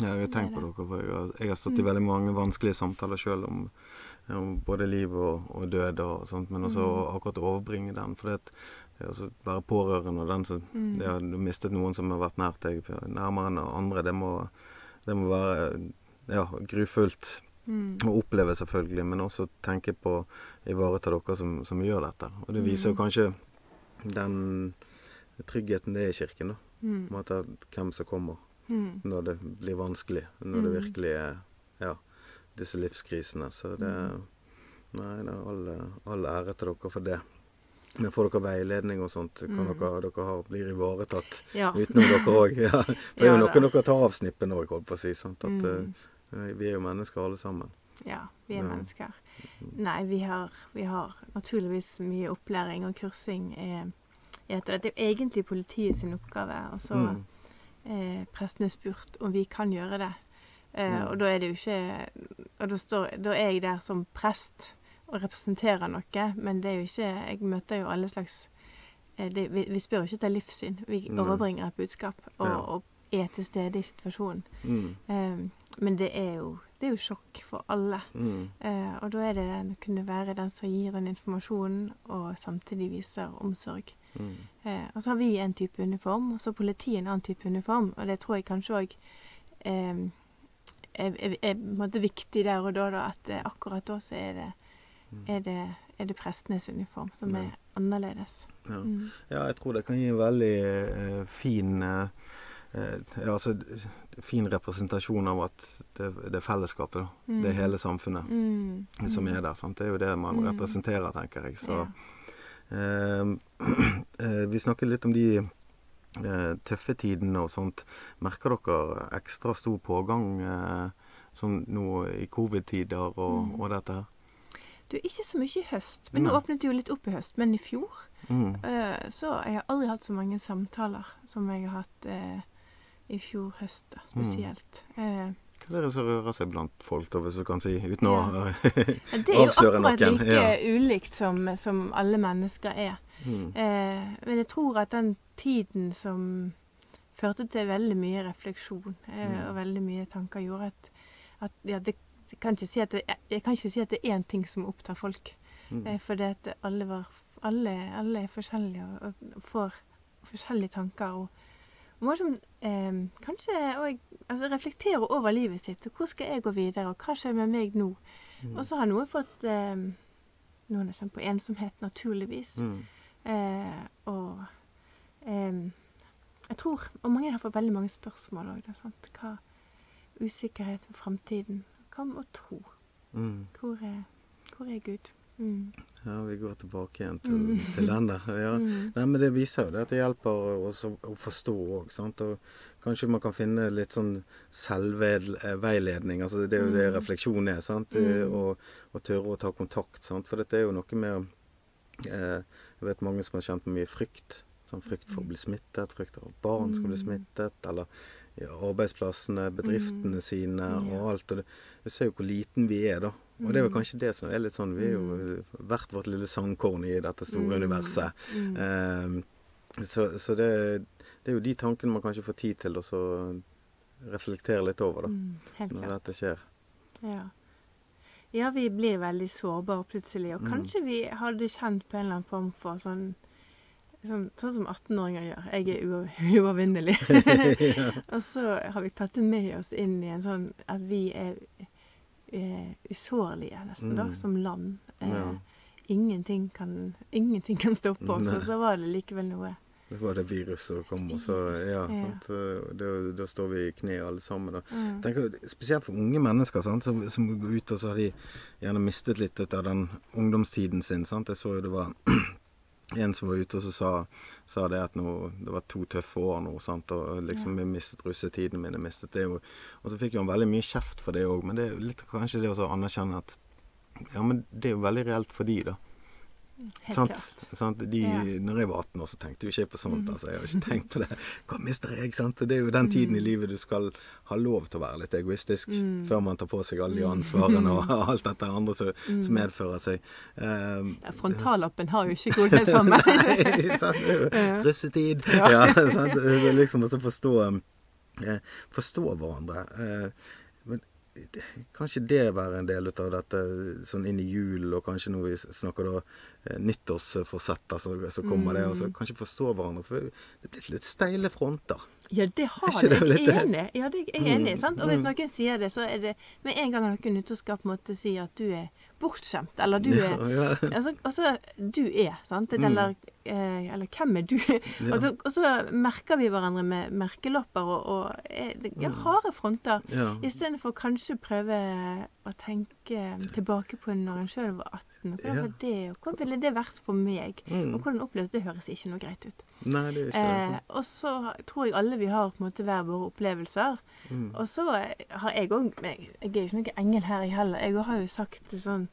Ja, jeg har tenkt på dere, for jeg har, jeg har stått i veldig mange vanskelige samtaler sjøl om, om både liv og, og død og sånt, men også akkurat å overbringe den. For det, at- det å være pårørende og den som Mm. det har mistet noen som har vært nær deg, nærmere enn andre, det må, det må være ja, grufullt Mm. å oppleve, selvfølgelig, men også tenke på å ivareta dere som, som gjør dette. Og det viser jo kanskje den tryggheten det er i kirken, da. Mm. En måte hvem som kommer Mm. når det blir vanskelig. Når det Mm. virkelig er ja, disse livskrisene. Så det. Nei, det er all, all ære til dere for det. Men får dere veiledning og sånt? Kan Mm. dere, dere har, blir ivaretatt Ja. utenom dere òg? Ja. For det er jo noen noe dere tar av snippen òg, holdt på å si. At, Mm. uh, vi er jo mennesker alle sammen. Ja, vi er Ja. mennesker. Nei, vi har, vi har naturligvis mye opplæring, og kursing er etter det. Det er jo egentlig politiet sin oppgave. Og så Mm. eh, prestene spurt om vi kan gjøre det. Eh, Mm. Og da er det jo ikke Og da, står, da er jeg der som prest og representerer noe, men det er jo ikke Jeg møter jo alle slags eh, det, vi, vi spør jo ikke etter livssyn. Vi overbringer et budskap og, Ja. og er til stede i situasjonen. Mm. Eh, men det er jo det er jo sjokk for alle. Mm. Eh, og da er det å kunne være den som gir den informasjonen, og samtidig viser omsorg. Mm. Eh, og så har vi en type uniform, og så har politiet en annen type uniform. Og det tror jeg kanskje òg er, er, er viktig der og da, da at eh, akkurat da så er det, Mm. er det, det prestenes uniform som er annerledes. Ja. Mm. ja, jeg tror det kan gi en veldig eh, fin eh, eh, ja, altså, fin representasjon av at det, det er fellesskapet. mm. Det er hele samfunnet Mm. som er der. Sant? Det er jo det man Mm. representerer, tenker jeg. Så Ja. eh, eh, Vi snakket litt om de eh, tøffe tidene og sånt. Merker dere ekstra stor pågang eh, sånn nå i covid-tider og, Mm. og dette her? Du, ikke så mye i høst. Men nå åpnet det jo litt opp i høst. Men i fjor Mm. Eh, Så jeg har aldri hatt så mange samtaler som jeg har hatt eh, i fjor høst, da, spesielt. Eh, Hva er det som rører seg blant folk, da, hvis du kan si, uten å avsløre noen det er jo akkurat like ja. ulikt som, som alle mennesker er. Mm. Eh, men jeg tror at den tiden som førte til veldig mye refleksjon eh, Mm. og veldig mye tanker, gjorde at, at ja, det, jeg, kan ikke si at det, jeg kan ikke si at det er én ting som opptar folk. Mm. Eh, fordi at alle, var, alle, alle er forskjellige og, og får forskjellige tanker. Og, må liksom, eh, kanskje og, altså, reflektere over livet sitt. og Hvor skal jeg gå videre, og hva skjer med meg nå? Mm. Og så har noen fått eh, Noen har kjent på ensomhet, naturligvis. Mm. Eh, og jeg tror Og mange har fått veldig mange spørsmål òg. Hva Usikkerhet for framtiden. Hva med å tro? Mm. Hvor er, hvor er Gud? Mm. Ja, vi går tilbake igjen til, Mm. til den der. Ja. Mm. Nei, men det viser jo det at det hjelper oss å, å forstå òg. Og kanskje man kan finne litt sånn selvveiledning. Altså det er jo det Mm. refleksjon er, sant. Mm. Og, og tørre å ta kontakt, sant. For dette er jo noe med eh, Jeg vet mange som har kjent på mye frykt. Sånn frykt for å bli smittet, frykt for at barn skal bli Mm. smittet, eller ja, arbeidsplassene, bedriftene Mm. sine og alt. Og vi ser jo hvor liten vi er, da. Og det er jo Mm. kanskje det som er litt sånn Vi er jo hvert vårt lille sangkorn i dette store Mm. universet. Mm. Ehm, så så det, det er jo de tankene man kanskje får tid til å reflektere litt over, da. Mm. Når dette skjer. Ja. Ja, vi blir veldig sårbare plutselig. Og Mm. kanskje vi hadde kjent på en eller annen form for sånn Sånn, sånn som 18-åringer gjør. Jeg er ua- uovervinnelig. og så har vi tatt det med oss inn i en sånn at vi er, er usårlige, nesten, da, Mm. som land. Eh, Ja. ingenting, kan, ingenting kan stoppe oss. Og så var det likevel noe. Det var det viruset som kom, og så Ja, sant. Da, da står vi i kne alle sammen. Mm. tenker, spesielt for unge mennesker sant, som, som går ut, og så har de gjerne mistet litt ut av den ungdomstiden sin. Sant? Jeg så jo det var en som var ute og så sa, sa det at nå, det var to tøffe år nå. Sant? Og liksom jeg mistet russetiden min, jeg mistet det. Og, og så fikk jo han veldig mye kjeft for det òg, men det er litt kanskje det å anerkjenne at ja, men det er jo veldig reelt for de, da. Helt Sant? klart. Sant? De, Ja. Når jeg var 18 år, så tenkte jeg jo ikke på sånt. Mhm. Altså. Jeg har ikke tenkt på det. Hva mister jeg? Sant? Det er jo den tiden i livet du skal ha lov til å være litt egoistisk, Mm. før man tar på seg alle de Mm. ansvarene og alt dette andre som, som Mm. medfører seg. Um, Ja, Frontallappen har jo ikke godhet det meg. Nei, sant? Russetid. Ja. Sant? Liksom også forstå, eh, forstå hverandre. Eh, kanskje det være en del av dette sånn inn i jul, og kanskje når vi snakker da nyttårsforsett, nyttårsforsetter, så, så kommer det. Og så Mm. kanskje forstå hverandre. For det er blitt litt steile fronter. Ja, det har det. Jeg er enig. Ja, det, er jeg enig, Mm, sant? Og hvis mm. noen sier det, så er det med en gang noen nyttårsskap måte si at du er bortskjemt. Eller du er Ja, ja. Altså, altså du er, sant? Mm. Eller, eh, eller hvem er du? Ja. Og, så, og så merker vi hverandre med merkelapper og, og eh, ja, harde fronter. Ja. Istedenfor kanskje prøve å tenke tilbake på når en sjøl var 18. Hvordan Ja. var det, og hva ville det vært for meg? Mm. Og hvordan opplevdes det? høres ikke noe greit ut. Nei, det er ikke Eh, det. og så tror jeg alle vi har på en måte hver våre opplevelser. Mm. Og så har jeg òg Jeg jeg er jo ikke noen engel her, jeg heller. Jeg har jo sagt sånn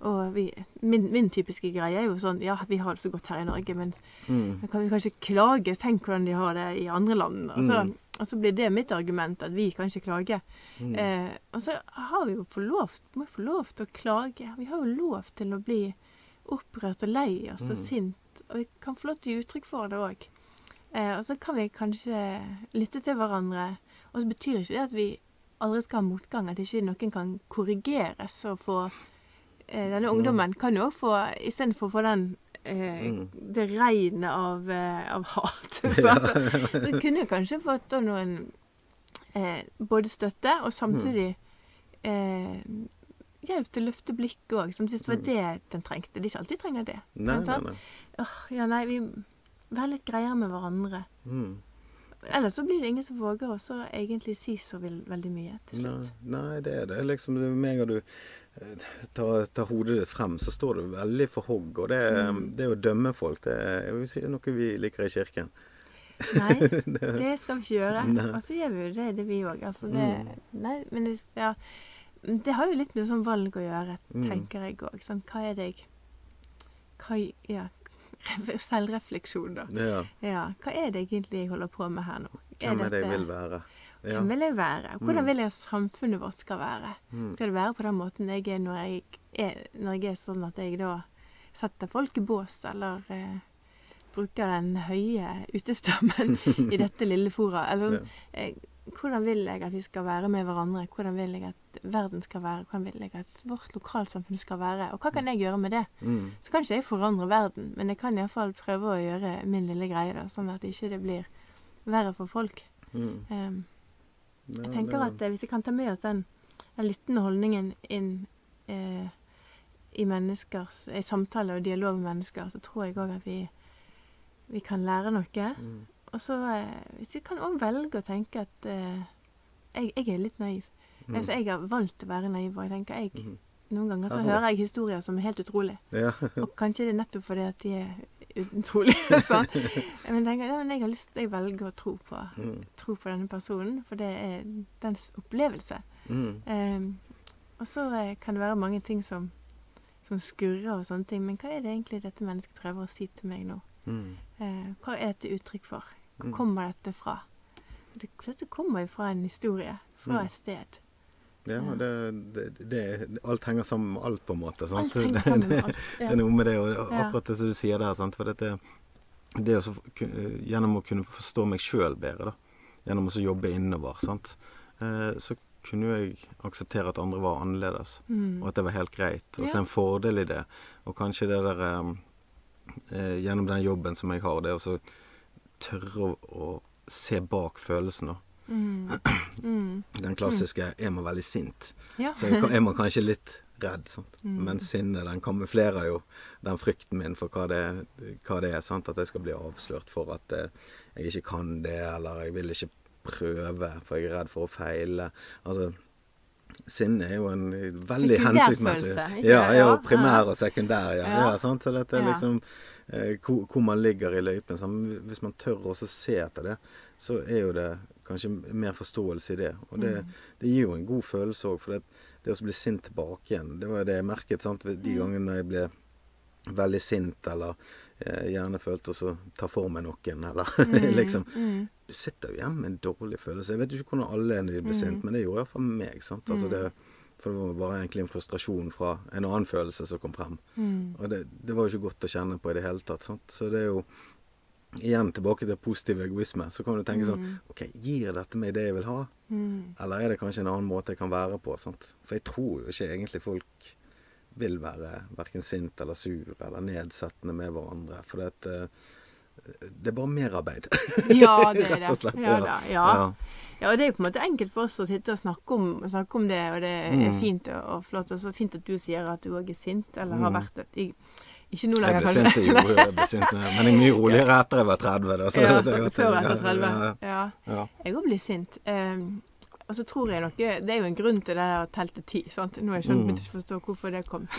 og vi, min, min typiske greie er jo sånn Ja, vi har det så godt her i Norge, men Mm. kan vi kan ikke klage. Tenk hvordan de har det i andre land. Og så, Mm. og så blir det mitt argument, at vi kan ikke klage. Mm. Eh, og så har vi jo få lov, må få lov til å klage. Vi har jo lov til å bli opprørt og lei oss og Mm. sint. Og vi kan få lov til å gi uttrykk for det òg. Eh, og så kan vi kanskje lytte til hverandre. Og så betyr ikke det at vi aldri skal ha motgang, at ikke noen kan korrigeres og få Denne ungdommen kan jo òg få, istedenfor å få den eh, Mm. det regnet av, eh, av hat. Så kunne kanskje fått da noen eh, både støtte og samtidig eh, hjelp til å løfte blikket òg. Hvis det var det den trengte. Det er ikke alltid trenger det. Nei, nei, nei. Åh, ja, nei, vi Vær litt greiere med hverandre. Mm. Ellers så blir det ingen som våger å egentlig si så veldig mye til slutt. nei, det er det. Liksom det med en gang du tar, tar hodet ditt frem, så står du veldig for hogg. Og det, Mm. det å dømme folk, det er si, noe vi liker i kirken. Nei, det skal vi ikke gjøre. Og så gjør vi jo det, det vi òg. Altså det Mm. Nei, men det, ja, det har jo litt med sånn valg å gjøre, Mm. tenker jeg òg. Hva er det jeg hva, Ja, selvrefleksjon, da. Ja. Ja, hva er det egentlig jeg holder på med her nå? Hvem er det jeg vil være? Hvem vil jeg være? Hvordan Mm. vil jeg at samfunnet vårt skal være? Mm. Skal det være på den måten jeg er når jeg er, når jeg er sånn at jeg da setter folk i bås, eller eh, bruker den høye utestammen i dette lille fora? Eller Ja. eh, hvordan vil jeg at vi skal være med hverandre? Hvordan vil jeg at verden skal være? Hvordan vil jeg at vårt lokalsamfunn skal være? Og hva kan jeg gjøre med det? Mm. Så kan ikke jeg forandre verden, men jeg kan iallfall prøve å gjøre min lille greie, da, sånn at ikke det blir verre for folk. Mm. Um, jeg tenker at eh, hvis vi kan ta med oss den, den lyttende holdningen inn eh, i menneskers i samtale og dialog med mennesker, så tror jeg òg at vi, vi kan lære noe. Mm. Og så eh, hvis vi kan òg velge å tenke at eh, jeg, jeg er litt naiv. Mm. Altså, jeg har valgt å være naiv, og jeg tenker jeg, mm. noen ganger så Ja. hører jeg historier som er helt utrolige. Ja. Og kanskje det er nettopp fordi at de er utrolige. sånn. Men tenker, ja, men jeg har lyst, jeg velger å tro på, Mm. tro på denne personen, for det er dens opplevelse. Mm. Um, og så eh, kan det være mange ting som, som skurrer og sånne ting, men hva er det egentlig dette mennesket prøver å si til meg nå? Mm. Uh, hva er dette uttrykk for? Hvor Mm. kommer dette fra? Det, det kommer jo fra en historie, fra Mm. et sted. Ja, det, det, det, alt henger sammen med alt, på en måte. Sant? Alt henger sammen med alt. Ja. Det er noe med det, og akkurat det som du sier der. Sant? For dette, det å så, gjennom å kunne forstå meg sjøl bedre, da, gjennom å jobbe innover, sant? Eh, så kunne jeg akseptere at andre var annerledes, Mm. og at det var helt greit. Og se en fordel i det. Og kanskje det der eh, eh, Gjennom den jobben som jeg har, det å tørre å, å se bak følelsene. Den klassiske 'er man veldig sint', Ja. så er man kanskje litt redd. Sant? Mm. Men sinnet den kamuflerer jo den frykten min for hva det, hva det er. Sant? At jeg skal bli avslørt for at eh, jeg ikke kan det, eller jeg vil ikke prøve, for jeg er redd for å feile. Altså, sinne er jo en veldig hensiktsmessig? Ja, er jo primær og sekundær. Ja, Ja. ja. sant? Så dette er liksom eh, hvor, hvor man ligger i løypen. sant? Hvis man tør også se etter det, så er jo det kanskje mer forståelse i det. Og det, Mm. det gir jo en god følelse òg, for det, det å bli sint tilbake igjen, det var jo det jeg merket sant? de gangene gangene jeg ble veldig sint, eller eh, gjerne følte å ta for meg noen, eller liksom Mm. Du sitter jo igjen med en dårlig følelse. Jeg vet jo ikke hvordan alle er når de blir Mm. sint, men det gjorde iallfall meg. sant? Altså Mm. det, for det var bare egentlig en frustrasjon fra en annen følelse som kom frem. Mm. Og det, det var jo ikke godt å kjenne på i det hele tatt. sant? Så det er jo Igjen tilbake til positiv egoisme. Så kan du tenke sånn Mm. OK, gir dette meg det jeg vil ha? Mm. Eller er det kanskje en annen måte jeg kan være på? sant? For jeg tror jo ikke egentlig folk vil være verken sint eller sur eller nedsettende med hverandre. For det, eh, det er bare merarbeid. Ja, det er det. Rett og slett. Ja, ja. Ja. Ja, og det er jo på en måte enkelt for oss å sitte og snakke om, snakke om det, og det er Mm. fint og, flott. Og så fint at du sier at du òg er sint, eller har Mm. vært det. Ikke nå Jeg lenger, ble kanskje. sint, jeg besynte, jeg men jeg er mye roligere etter jeg var 30. Da, så ja, det så, godt- før etter ja, 30. ja, Ja. Jeg òg blir sint. Um, og så tror jeg nok, Det er jo en grunn til det der til ti. sant? Nå har jeg skjønt, Mm. å forstå hvorfor det kom.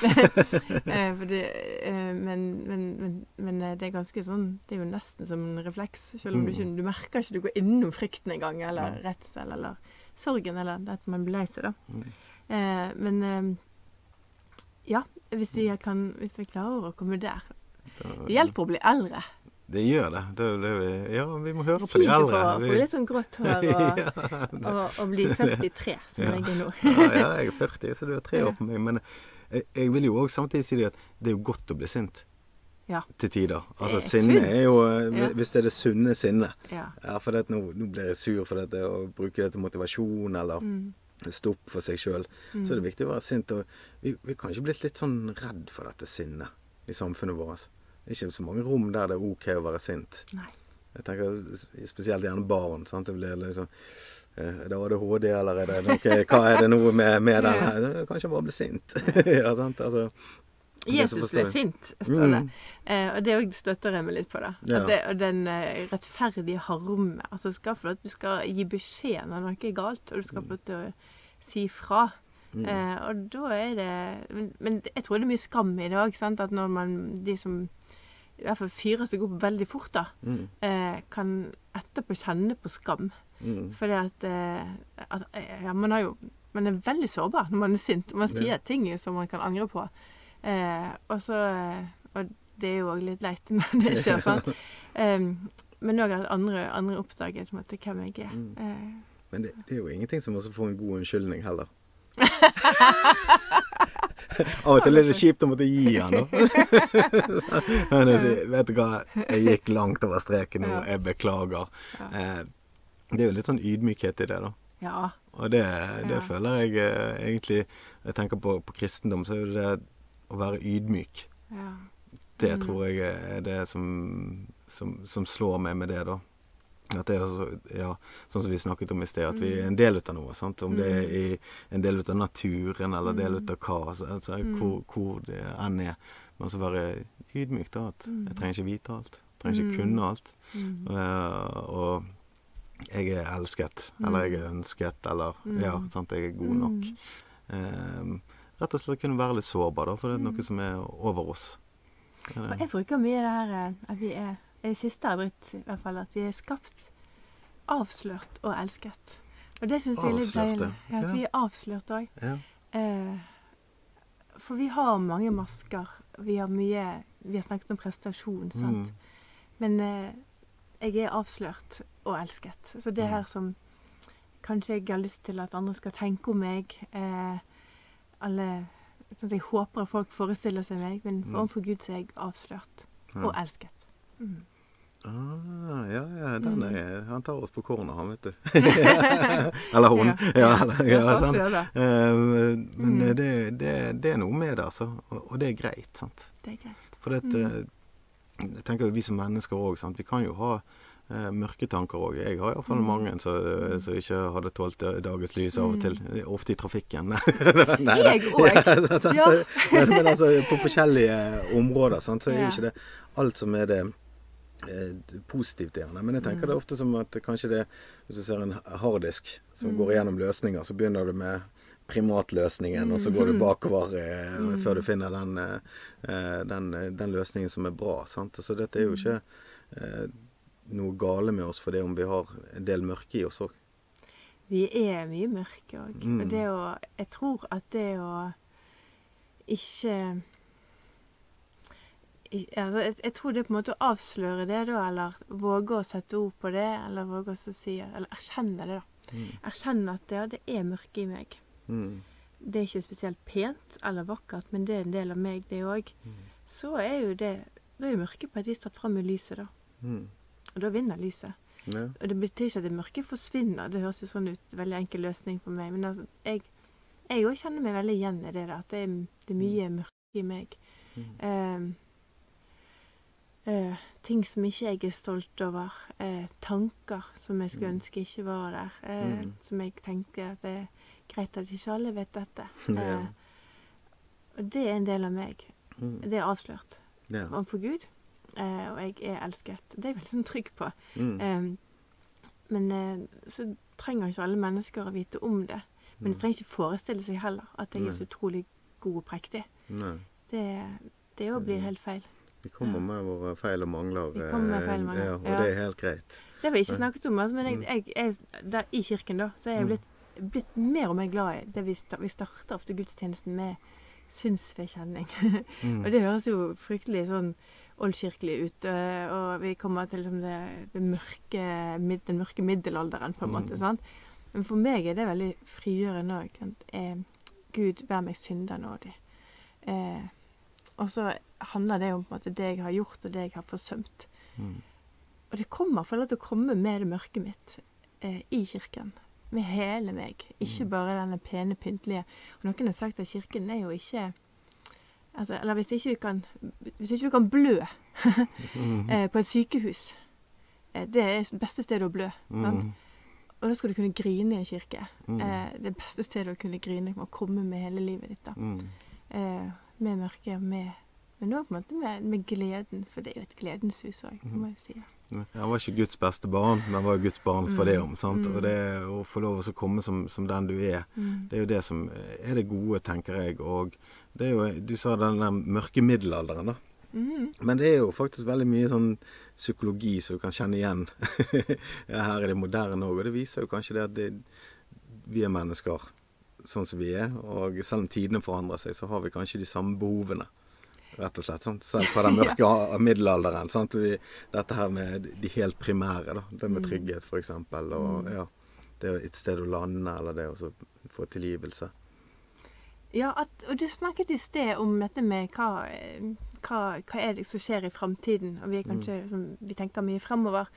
Eh, det, eh, men, men, men, men eh, det er ganske sånn Det er jo nesten som en refleks. Selv om du ikke du merker ikke du går innom frykten engang, eller redsel, eller sorgen, eller det at man blir lei seg, da. Mm. Eh, men eh, ja, hvis vi, kan, hvis vi klarer å komme der Det hjelper å bli eldre. Det gjør det. det, det ja, vi må høre på de eldre. Fint å få litt sånn grått hår og, ja, og, og bli 43, som Ja. jeg er nå. ja, ja, jeg er 40, så du er tre år på meg. Men jeg, jeg vil jo òg samtidig si det at det er jo godt å bli sint. Ja. Til tider. Altså sinne er jo eh, Hvis det er det sunne sinnet. Ja. Ja, for nå, nå blir jeg sur for dette, å bruke det til motivasjon eller Mm. Stå opp for seg sjøl. Så er det viktig å være sint. Og vi, vi er kanskje blitt litt sånn redd for dette sinnet i samfunnet vårt. Det er ikke så mange rom der det er OK å være sint. Nei. Jeg tenker Spesielt gjerne barn. sant? Det blir liksom eh, Er det ADHD, eller er det noe Hva er det nå med, med den her? Er Kanskje bare bli sint. ja, sant? Altså, Jesus ble sint, står det. Mm. Eh, og det òg støtter jeg meg litt på. da. Ja. Det, og den eh, rettferdige harme. Altså skal få lov Du skal gi beskjed når noe er galt, og du skal få lov til å si fra. Mm. Eh, og da er det men, men jeg tror det er mye skam i det òg. At når man De som i hvert fall fyrer seg opp veldig fort, da, Mm, eh, kan etterpå kjenne på skam. mm, Fordi at, eh, at eh, ja, man, har jo, man er veldig sårbar når man er sint. og Man sier Ja. ting som man kan angre på. Eh, og så eh, Og det er jo òg litt leit når det skjer, sånn. Men òg at andre, andre oppdager på en måte, hvem jeg er. Mm. Eh, Men det, det er jo ingenting som også får en god unnskyldning heller. Av og til er det kjipt å måtte gi han, noe. Men jeg sier, vet du hva, jeg gikk langt over streken nå, jeg beklager. Eh, det er jo litt sånn ydmykhet i det, da. ja. Og det, det Ja. føler jeg eh, egentlig Jeg tenker på, på kristendom, så er det det å være ydmyk. ja. Det Mm. tror jeg er det som, som, som slår meg med det, da. At det er så, ja, sånn som vi snakket om i sted, at vi er en del av noe. sant? Om det er i en del av naturen, eller en del av hva, altså, hvor, hvor det enn er. Men så være ydmyk, da. At jeg trenger ikke vite alt. Jeg trenger ikke kunne alt. Mm. Eh, og jeg er elsket, eller jeg er ønsket, eller ja, sant, jeg er god nok. Eh, rett og slett kunne være litt sårbar, da, for det er noe som er over oss. Og jeg bruker mye det her eh, at vi er Det siste jeg har brukt, i hvert fall. At vi er skapt, avslørt og elsket. Og det syns jeg er litt deilig. ja. At vi er avslørt òg. Ja. Eh, for vi har mange masker. Vi har mye Vi har snakket om prestasjon, sant. Mm. Men eh, jeg er avslørt og elsket. Så det her som kanskje jeg har lyst til at andre skal tenke om meg eh, Alle Sånn at jeg håper at folk forestiller seg meg, men Mm. overfor Gud så er jeg avslørt og elsket. Mm. Ah, ja, ja, den er jeg. han tar oss på kornet, han, vet du. eller hun. Ja. Ja, eller, ja, Ja, sant, ja. Eh, men Mm. det, det, det er noe med det, altså. Og, og det er greit, sant. Det er greit. For det, Mm. jeg tenker jo vi som mennesker òg, sant. Vi kan jo ha eh, mørke tanker òg. Jeg har iallfall Mm. mange som som ikke hadde tålt eh, dagens lys av og til. Ofte i trafikken. Nei, Jeg òg. Ja, sant? Ja. Men, men altså, på forskjellige områder, sant, så er jo ikke det alt som er det eh, positivt gjerne. Men jeg tenker Mm. det er ofte som at kanskje det Hvis du ser en harddisk som går igjennom løsninger, så begynner du med primatløsningen, og så går Mm. du bakover eh, før du finner den, eh, eh, den, eh, den løsningen som er bra. Sant? Så dette er jo Mm. ikke eh, noe gale med oss for det om vi har en del mørke i oss òg. Vi er mye mørke òg. Mm. Og det å Jeg tror at det å ikke altså, jeg, jeg tror det på en måte å avsløre det, da, eller våge å sette ord på det, eller våge å si Eller erkjenne det, da. Erkjenne at ja, det er mørke i meg. Mm. Det er ikke spesielt pent eller vakkert, men det er en del av meg, det òg. Så er jo det Da er jo mørket på et vis tatt fram i lyset, da. Mm. Og da vinner lyset. Ja. Og det betyr ikke at det mørke forsvinner. Det høres jo sånn ut. Veldig enkel løsning for meg. Men altså, jeg òg kjenner meg veldig igjen i det. da, At det er, det er mye mørke i meg. Mm. Uh, uh, ting som ikke jeg er stolt over. Uh, tanker som jeg skulle Mm. ønske ikke var der. Mm. Som jeg tenker at det er greit at ikke alle vet dette. Ja. Og det er en del av meg. Mm. Det er avslørt Ja. overfor Gud. Eh, og jeg er elsket. Det er jeg veldig sånn trygg på. Mm. Eh, men eh, så trenger ikke alle mennesker å vite om det. Men de Mm. trenger ikke forestille seg heller at jeg er så utrolig god og prektig. Nei. Det, det òg blir helt feil. Vi kommer med våre feil og mangler. Vi kommer med eh, feil og mangler, Ja, og ja. det er helt greit. Det har vi ikke snakket om, altså, men jeg, Mm. jeg, jeg, der, i kirken da, så er jeg Mm. blitt, blitt mer og mer glad i det vi, vi starter ofte gudstjenesten med synsvedkjenning. Mm. og det høres jo fryktelig sånn oldkirkelig ut, øh, og vi kommer til liksom det, det mørke, den mørke middelalderen, på en måte. Mm. sant? Men for meg er det veldig frigjørende òg. Eh, Gud, vær meg synder nådig. Eh, og så handler det om på en måte, det jeg har gjort, og det jeg har forsømt. Mm. Og det kommer, for til å komme med det mørke mitt eh, i kirken. Med hele meg. Ikke Mm. bare denne pene, pyntelige. Og noen har sagt at kirken er jo ikke altså, Eller hvis ikke vi kan Hvis ikke du kan blø Mm. eh, på et sykehus eh, Det er det beste stedet å blø. sant? Mm. Og da skal du kunne grine i en kirke. Mm. Eh, det beste stedet å kunne grine å komme med hele livet ditt. da. Mm. Eh, med mørket, med men òg med, med gleden, for det er jo et gledens hus òg, det må jo sies. Ja, Han var ikke Guds beste barn, men var Guds barn for Mm. det om. sant? Mm. Og det å få lov å komme som, som den du er, Mm. det er jo det som er det gode, tenker jeg. Og det er jo, du sa den der mørke middelalderen, da. Mm. Men det er jo faktisk veldig mye sånn psykologi som du kan kjenne igjen her i det moderne òg. Og det viser jo kanskje det at det, vi er mennesker sånn som vi er. Og selv om tidene forandrer seg, så har vi kanskje de samme behovene. Rett og slett. Sant? Selv fra den mørke ja. middelalderen. Sant? Vi, dette her med de helt primære. Da. Det med Mm. trygghet, f.eks. Og Mm. ja, det er et sted å lande, eller det å få tilgivelse. Ja, at, og du snakket i sted om dette med hva, eh, hva, hva er det som skjer i framtiden. Og vi kanskje som, vi tenker mye fremover.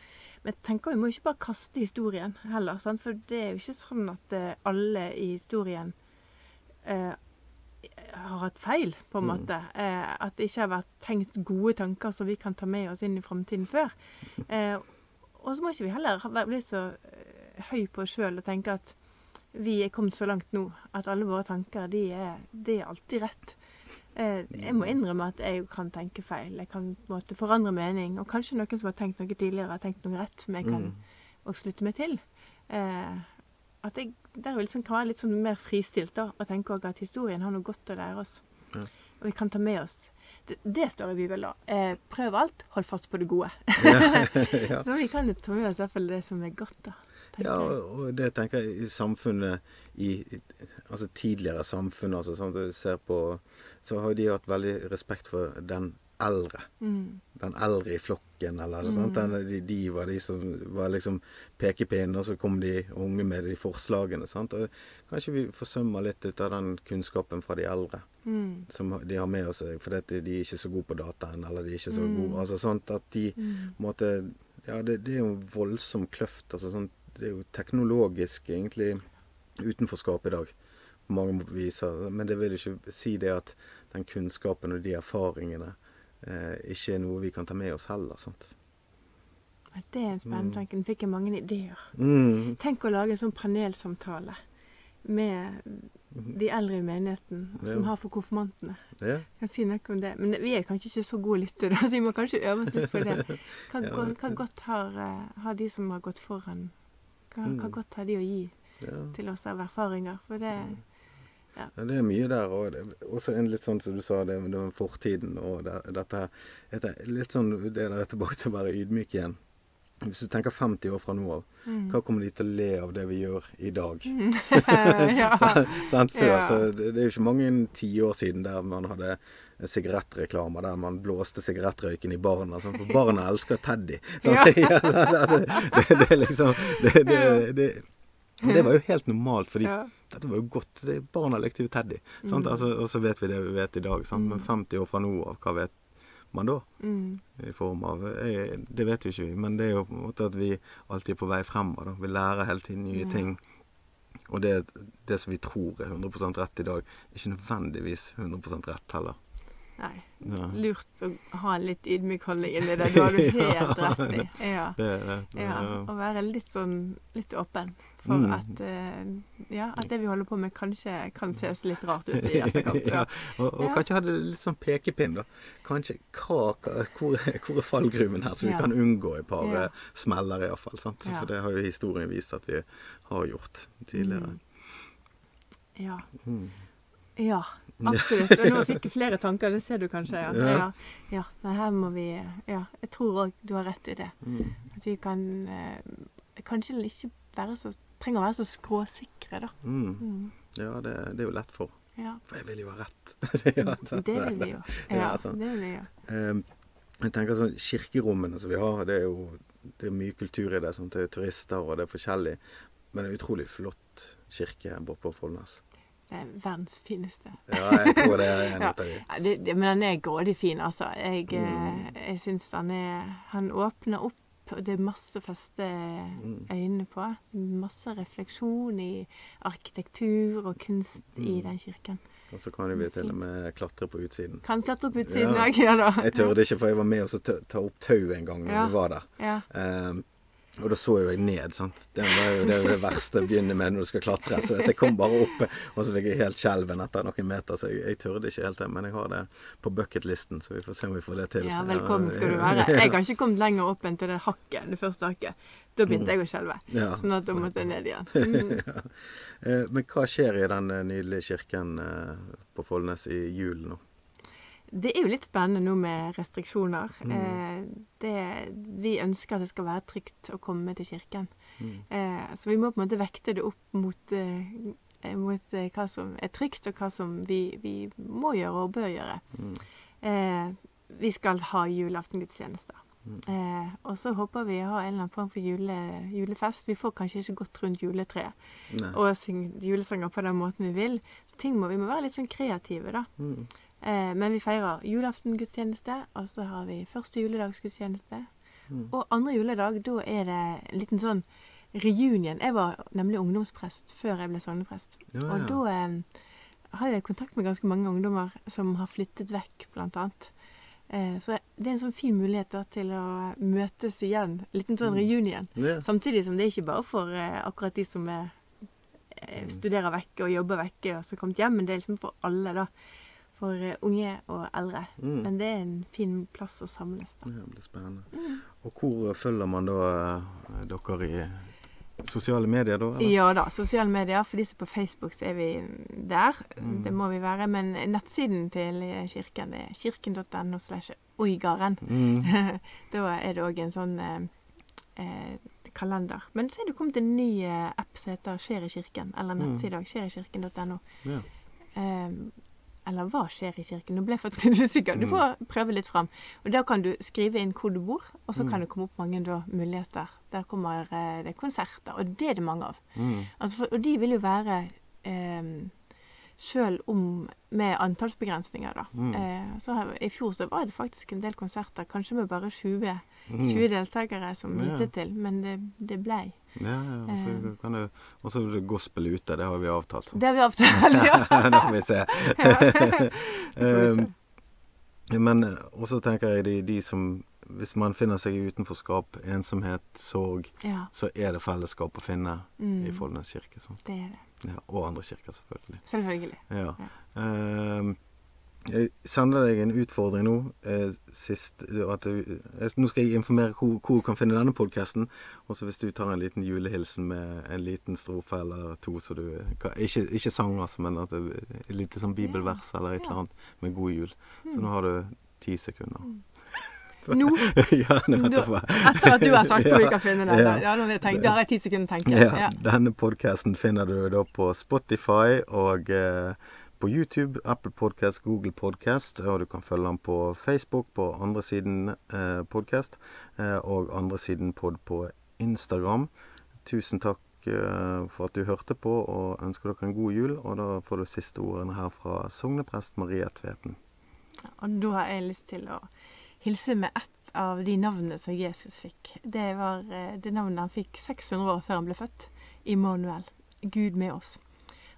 Men jeg tenker vi må ikke bare kaste historien heller. Sant? For det er jo ikke sånn at eh, alle i historien eh, har hatt feil, på en Mm. måte. Eh, at det ikke har vært tenkt gode tanker som vi kan ta med oss inn i framtiden før. Eh, og så må ikke vi heller bli så eh, høy på oss sjøl og tenke at vi er kommet så langt nå at alle våre tanker, de er, de er alltid rett. Eh, jeg må innrømme at jeg kan tenke feil. Jeg kan måte forandre mening. Og kanskje noen som har tenkt noe tidligere, har tenkt noe rett, som jeg kan Mm. også slutte meg til. Eh, at jeg der vi liksom, kan være litt sånn mer fristilt da, og tenke også at historien har noe godt å lære oss. Ja. Og vi kan ta med oss Det, det står i Bibelen. Eh, prøv alt, hold fast på det gode. ja. Så vi kan jo ta med oss i hvert fall det som er godt, da. Ja, og og det tenker jeg i samfunnet i Altså tidligere samfunn, altså sånn at jeg ser på Så har de hatt veldig respekt for den eldre. Mm. Den eldre i flokken, eller? Mm. Den, de, de var de som var liksom pekepinnen, og så kom de unge med de forslagene. sant? Og kanskje vi forsømmer litt ut av den kunnskapen fra de eldre Mm. som de har med seg, fordi de er ikke så gode på dataen, eller de er ikke så Mm. gode Altså sånt at de Mm. på Ja, det, det er jo en voldsom kløft. Altså sånt, det er jo teknologisk egentlig utenforskap i dag på mange viser. Men det vil jo ikke si det at den kunnskapen og de erfaringene ikke er noe vi kan ta med oss heller. sant? Det er en spennende Mm. tanke. Nå fikk jeg mange ideer. Mm. Tenk å lage en sånn panelsamtale med de eldre i menigheten som har for konfirmantene. Ja. Jeg kan si noe om det. Men vi er kanskje ikke så gode lyttere, så vi må kanskje øve oss litt på det. Hva, Ja, hva godt har, eh, har de som har gått foran hva, hva Mm. godt har de å gi ja. til oss av erfaringer? For det Ja, det er mye der. Og også en litt sånn som du sa, det, med fortiden og det, dette her. Litt sånn det der er tilbake til å være ydmyk igjen. Hvis du tenker 50 år fra nå av, mm. hva kommer de til å le av det vi gjør i dag? Mm. ja. Sant? Før, Ja. så det, det er jo ikke mange tiår siden der man hadde sigarettreklamer der man blåste sigarettrøyken i barna. Sånn, for barna elsker Teddy. Sånn, Ja. sant? altså, det, det er liksom det, det, det, var jo helt normalt, fordi. Dette var jo godt. Det, barna lekte jo Teddy. Mm. Altså, og så vet vi det vi vet i dag. Sant? Men Mm. 50 år fra nå av, hva vet man da? Mm. I form av jeg, Det vet jo ikke vi, men det er jo på en måte at vi alltid er på vei fremover. Da. Vi lærer hele tiden nye Ja. ting. Og det, det som vi tror er 100 rett i dag, er ikke nødvendigvis 100% rett heller. Nei. Ja. Lurt å ha en litt ydmyk holdning inni det. Du har du helt rett i. Ja. Det er det. ja. Å være litt sånn litt åpen for Mm. at eh, Ja, at det vi holder på med kanskje kan ses litt rart ut i etterkant. ja. Og, og Ja. kanskje ha det litt sånn pekepinn, da. Kanskje hva, hvor, hvor er fallgruven her, så vi kan unngå et par Ja. eh, smeller iallfall. sant? For det har jo historien vist at vi har gjort tidligere. Ja. Mm. Ja, absolutt. Og nå fikk jeg flere tanker, det ser du kanskje. Ja. Ja. ja. her må vi Ja, jeg tror òg du har rett i det. Mm. At vi kan eh, kanskje ikke være så trenger å være så skråsikre, da. Mm. Mm. Ja, det, det er jo lett for. Ja. For jeg vil jo ha rett. Ja. Det vil vi jo. Ja, sant. det vil vi jo. Eh, Jeg tenker sånn Kirkerommene som vi har, det er jo det er mye kultur i det. Sant? Det er turister, og det er forskjellig. Men det er en utrolig flott kirke borte på Follnes. Det er verdens fineste. Ja, jeg tror det er en av de. Ja, det, det, men den er grådig fin, altså. Jeg, Mm. eh, jeg syns han er Han åpner opp, og det er masse å feste Mm. øynene på. Masse refleksjon i arkitektur og kunst i Mm. den kirken. Og så kan vi til og med klatre på utsiden. Kan klatre på utsiden Ja. òg, ja da. Jeg tørde ikke, for jeg var med og så ta opp tau en gang når Ja. vi var der. Ja. Ehm, og da så jo jeg ned, sant. Det, var jo, det er det verste å begynne med når du skal klatre. Så jeg kom bare opp, og så fikk jeg helt skjelven etter noen meter. Så jeg, jeg turde ikke helt det. Men jeg har det på bucketlisten, så vi får se om vi får det til. ja, velkommen skal du være. Jeg har ikke kommet lenger opp enn til det hakket, det første hakket. Da begynte jeg å skjelve. Ja. Sånn at da måtte jeg ned igjen. Mm. Men hva skjer i den eh, nydelige kirken eh, på Follnes i julen nå? Det er jo litt spennende nå med restriksjoner. Mm. Eh, det, vi ønsker at det skal være trygt å komme til kirken. Mm. Eh, så vi må på en måte vekte det opp mot, eh, mot eh, hva som er trygt, og hva som vi, vi må gjøre og bør gjøre. Mm. Eh, vi skal ha julaftengudstjenester. Mm. Eh, og så håper vi å ha en eller annen form for jule, julefest. Vi får kanskje ikke gått rundt juletreet og synge julesanger på den måten vi vil. Så ting må, vi må være litt sånn kreative, da. Mm. Eh, men vi feirer julaftengudstjeneste, og så har vi første juledagsgudstjeneste. Mm. Og andre juledag, da er det en liten sånn reunion. Jeg var nemlig ungdomsprest før jeg ble sogneprest. Ja, Og da eh, har jeg kontakt med ganske mange ungdommer som har flyttet vekk, blant annet. Eh, så det er en sånn fin mulighet da, til å møtes igjen. En liten sånn Mm. reunion. Ja. Samtidig som det er ikke bare for eh, akkurat de som er, eh, studerer vekke og jobber vekke og så kommet hjem, men det er liksom for alle, da. For eh, unge og eldre. Mm. Men det er en fin plass å samles, da. Ja, det blir spennende. Og hvor følger man da eh, dere i sosiale medier, da? eller? Ja da, sosiale medier. For de som er på Facebook, så er vi der. Mm. Det må vi være. Men nettsiden til kirken det er kirken.no slash oigaren. Mm. da er det òg en sånn eh, eh, kalender. Men så er det kommet en ny app som heter Skjer i kirken. Eller Mm. nettside òg. Skjerikirken.no. Ja. Eh, eller hva skjer i kirken? Nå ble jeg faktisk litt usikker. Du Mm. får prøve litt fram. Og Da kan du skrive inn hvor du bor, og så Mm. kan det komme opp mange da, muligheter. Der kommer eh, det konserter, og det er det mange av. Mm. Altså for, og de vil jo være eh, Sjøl om med antallsbegrensninger, da. Mm. Eh, så I fjor så var det faktisk en del konserter, kanskje med bare 20, Mm. 20 deltakere som Ja. lyttet til, men det, det blei. Ja, ja. Og så Eh. kan du Og så er det gospel ute, det har vi avtalt. Det har vi avtalt, ja. det får vi se. Um, men eh, også tenker jeg de, de som Hvis man finner seg i utenforskap, ensomhet, sorg, ja. så er det fellesskap å finne Mm, i Foldenes kirke. Sant? det er det. Ja, og andre kirker, selvfølgelig. Selvfølgelig. Ja. Um, jeg sender deg en utfordring nå. Eh, sist, at du, jeg, nå skal jeg informere hvor, hvor du kan finne denne podkasten. Og så hvis du tar en liten julehilsen med en liten strofe eller to så du kan, ikke, ikke sang, altså, men at det, et lite sånn bibelvers eller et eller annet med god jul. Så nå har du ti sekunder. Nå, ja, nå nettopp. etter at du har sagt hvor vi kan finne den, ja. ja, nå har jeg tenkt, da har jeg ti sekunder å tenke. Ja, Ja. Denne podkasten finner du da på Spotify og eh, på YouTube, Apple Podcast, Google Podcast, og du kan følge den på Facebook på andre siden eh, podcast, eh, og andre siden pod på Instagram. Tusen takk eh, for at du hørte på, og ønsker dere en god jul. Og da får du siste ordene her fra sogneprest Maria Tveten. Og da har jeg lyst til å hilse med ett av de navnene som Jesus fikk. Det var eh, det navnet han fikk 600 år før han ble født. Immanuel. Gud med oss.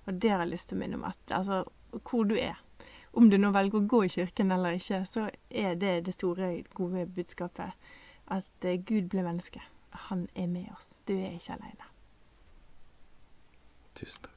Og det har jeg lyst til å minne om at altså, hvor du er, om du nå velger å gå i kirken eller ikke, så er det det store, gode budskapet. At eh, Gud ble menneske. Han er med oss. Du er ikke aleine. Tusen takk.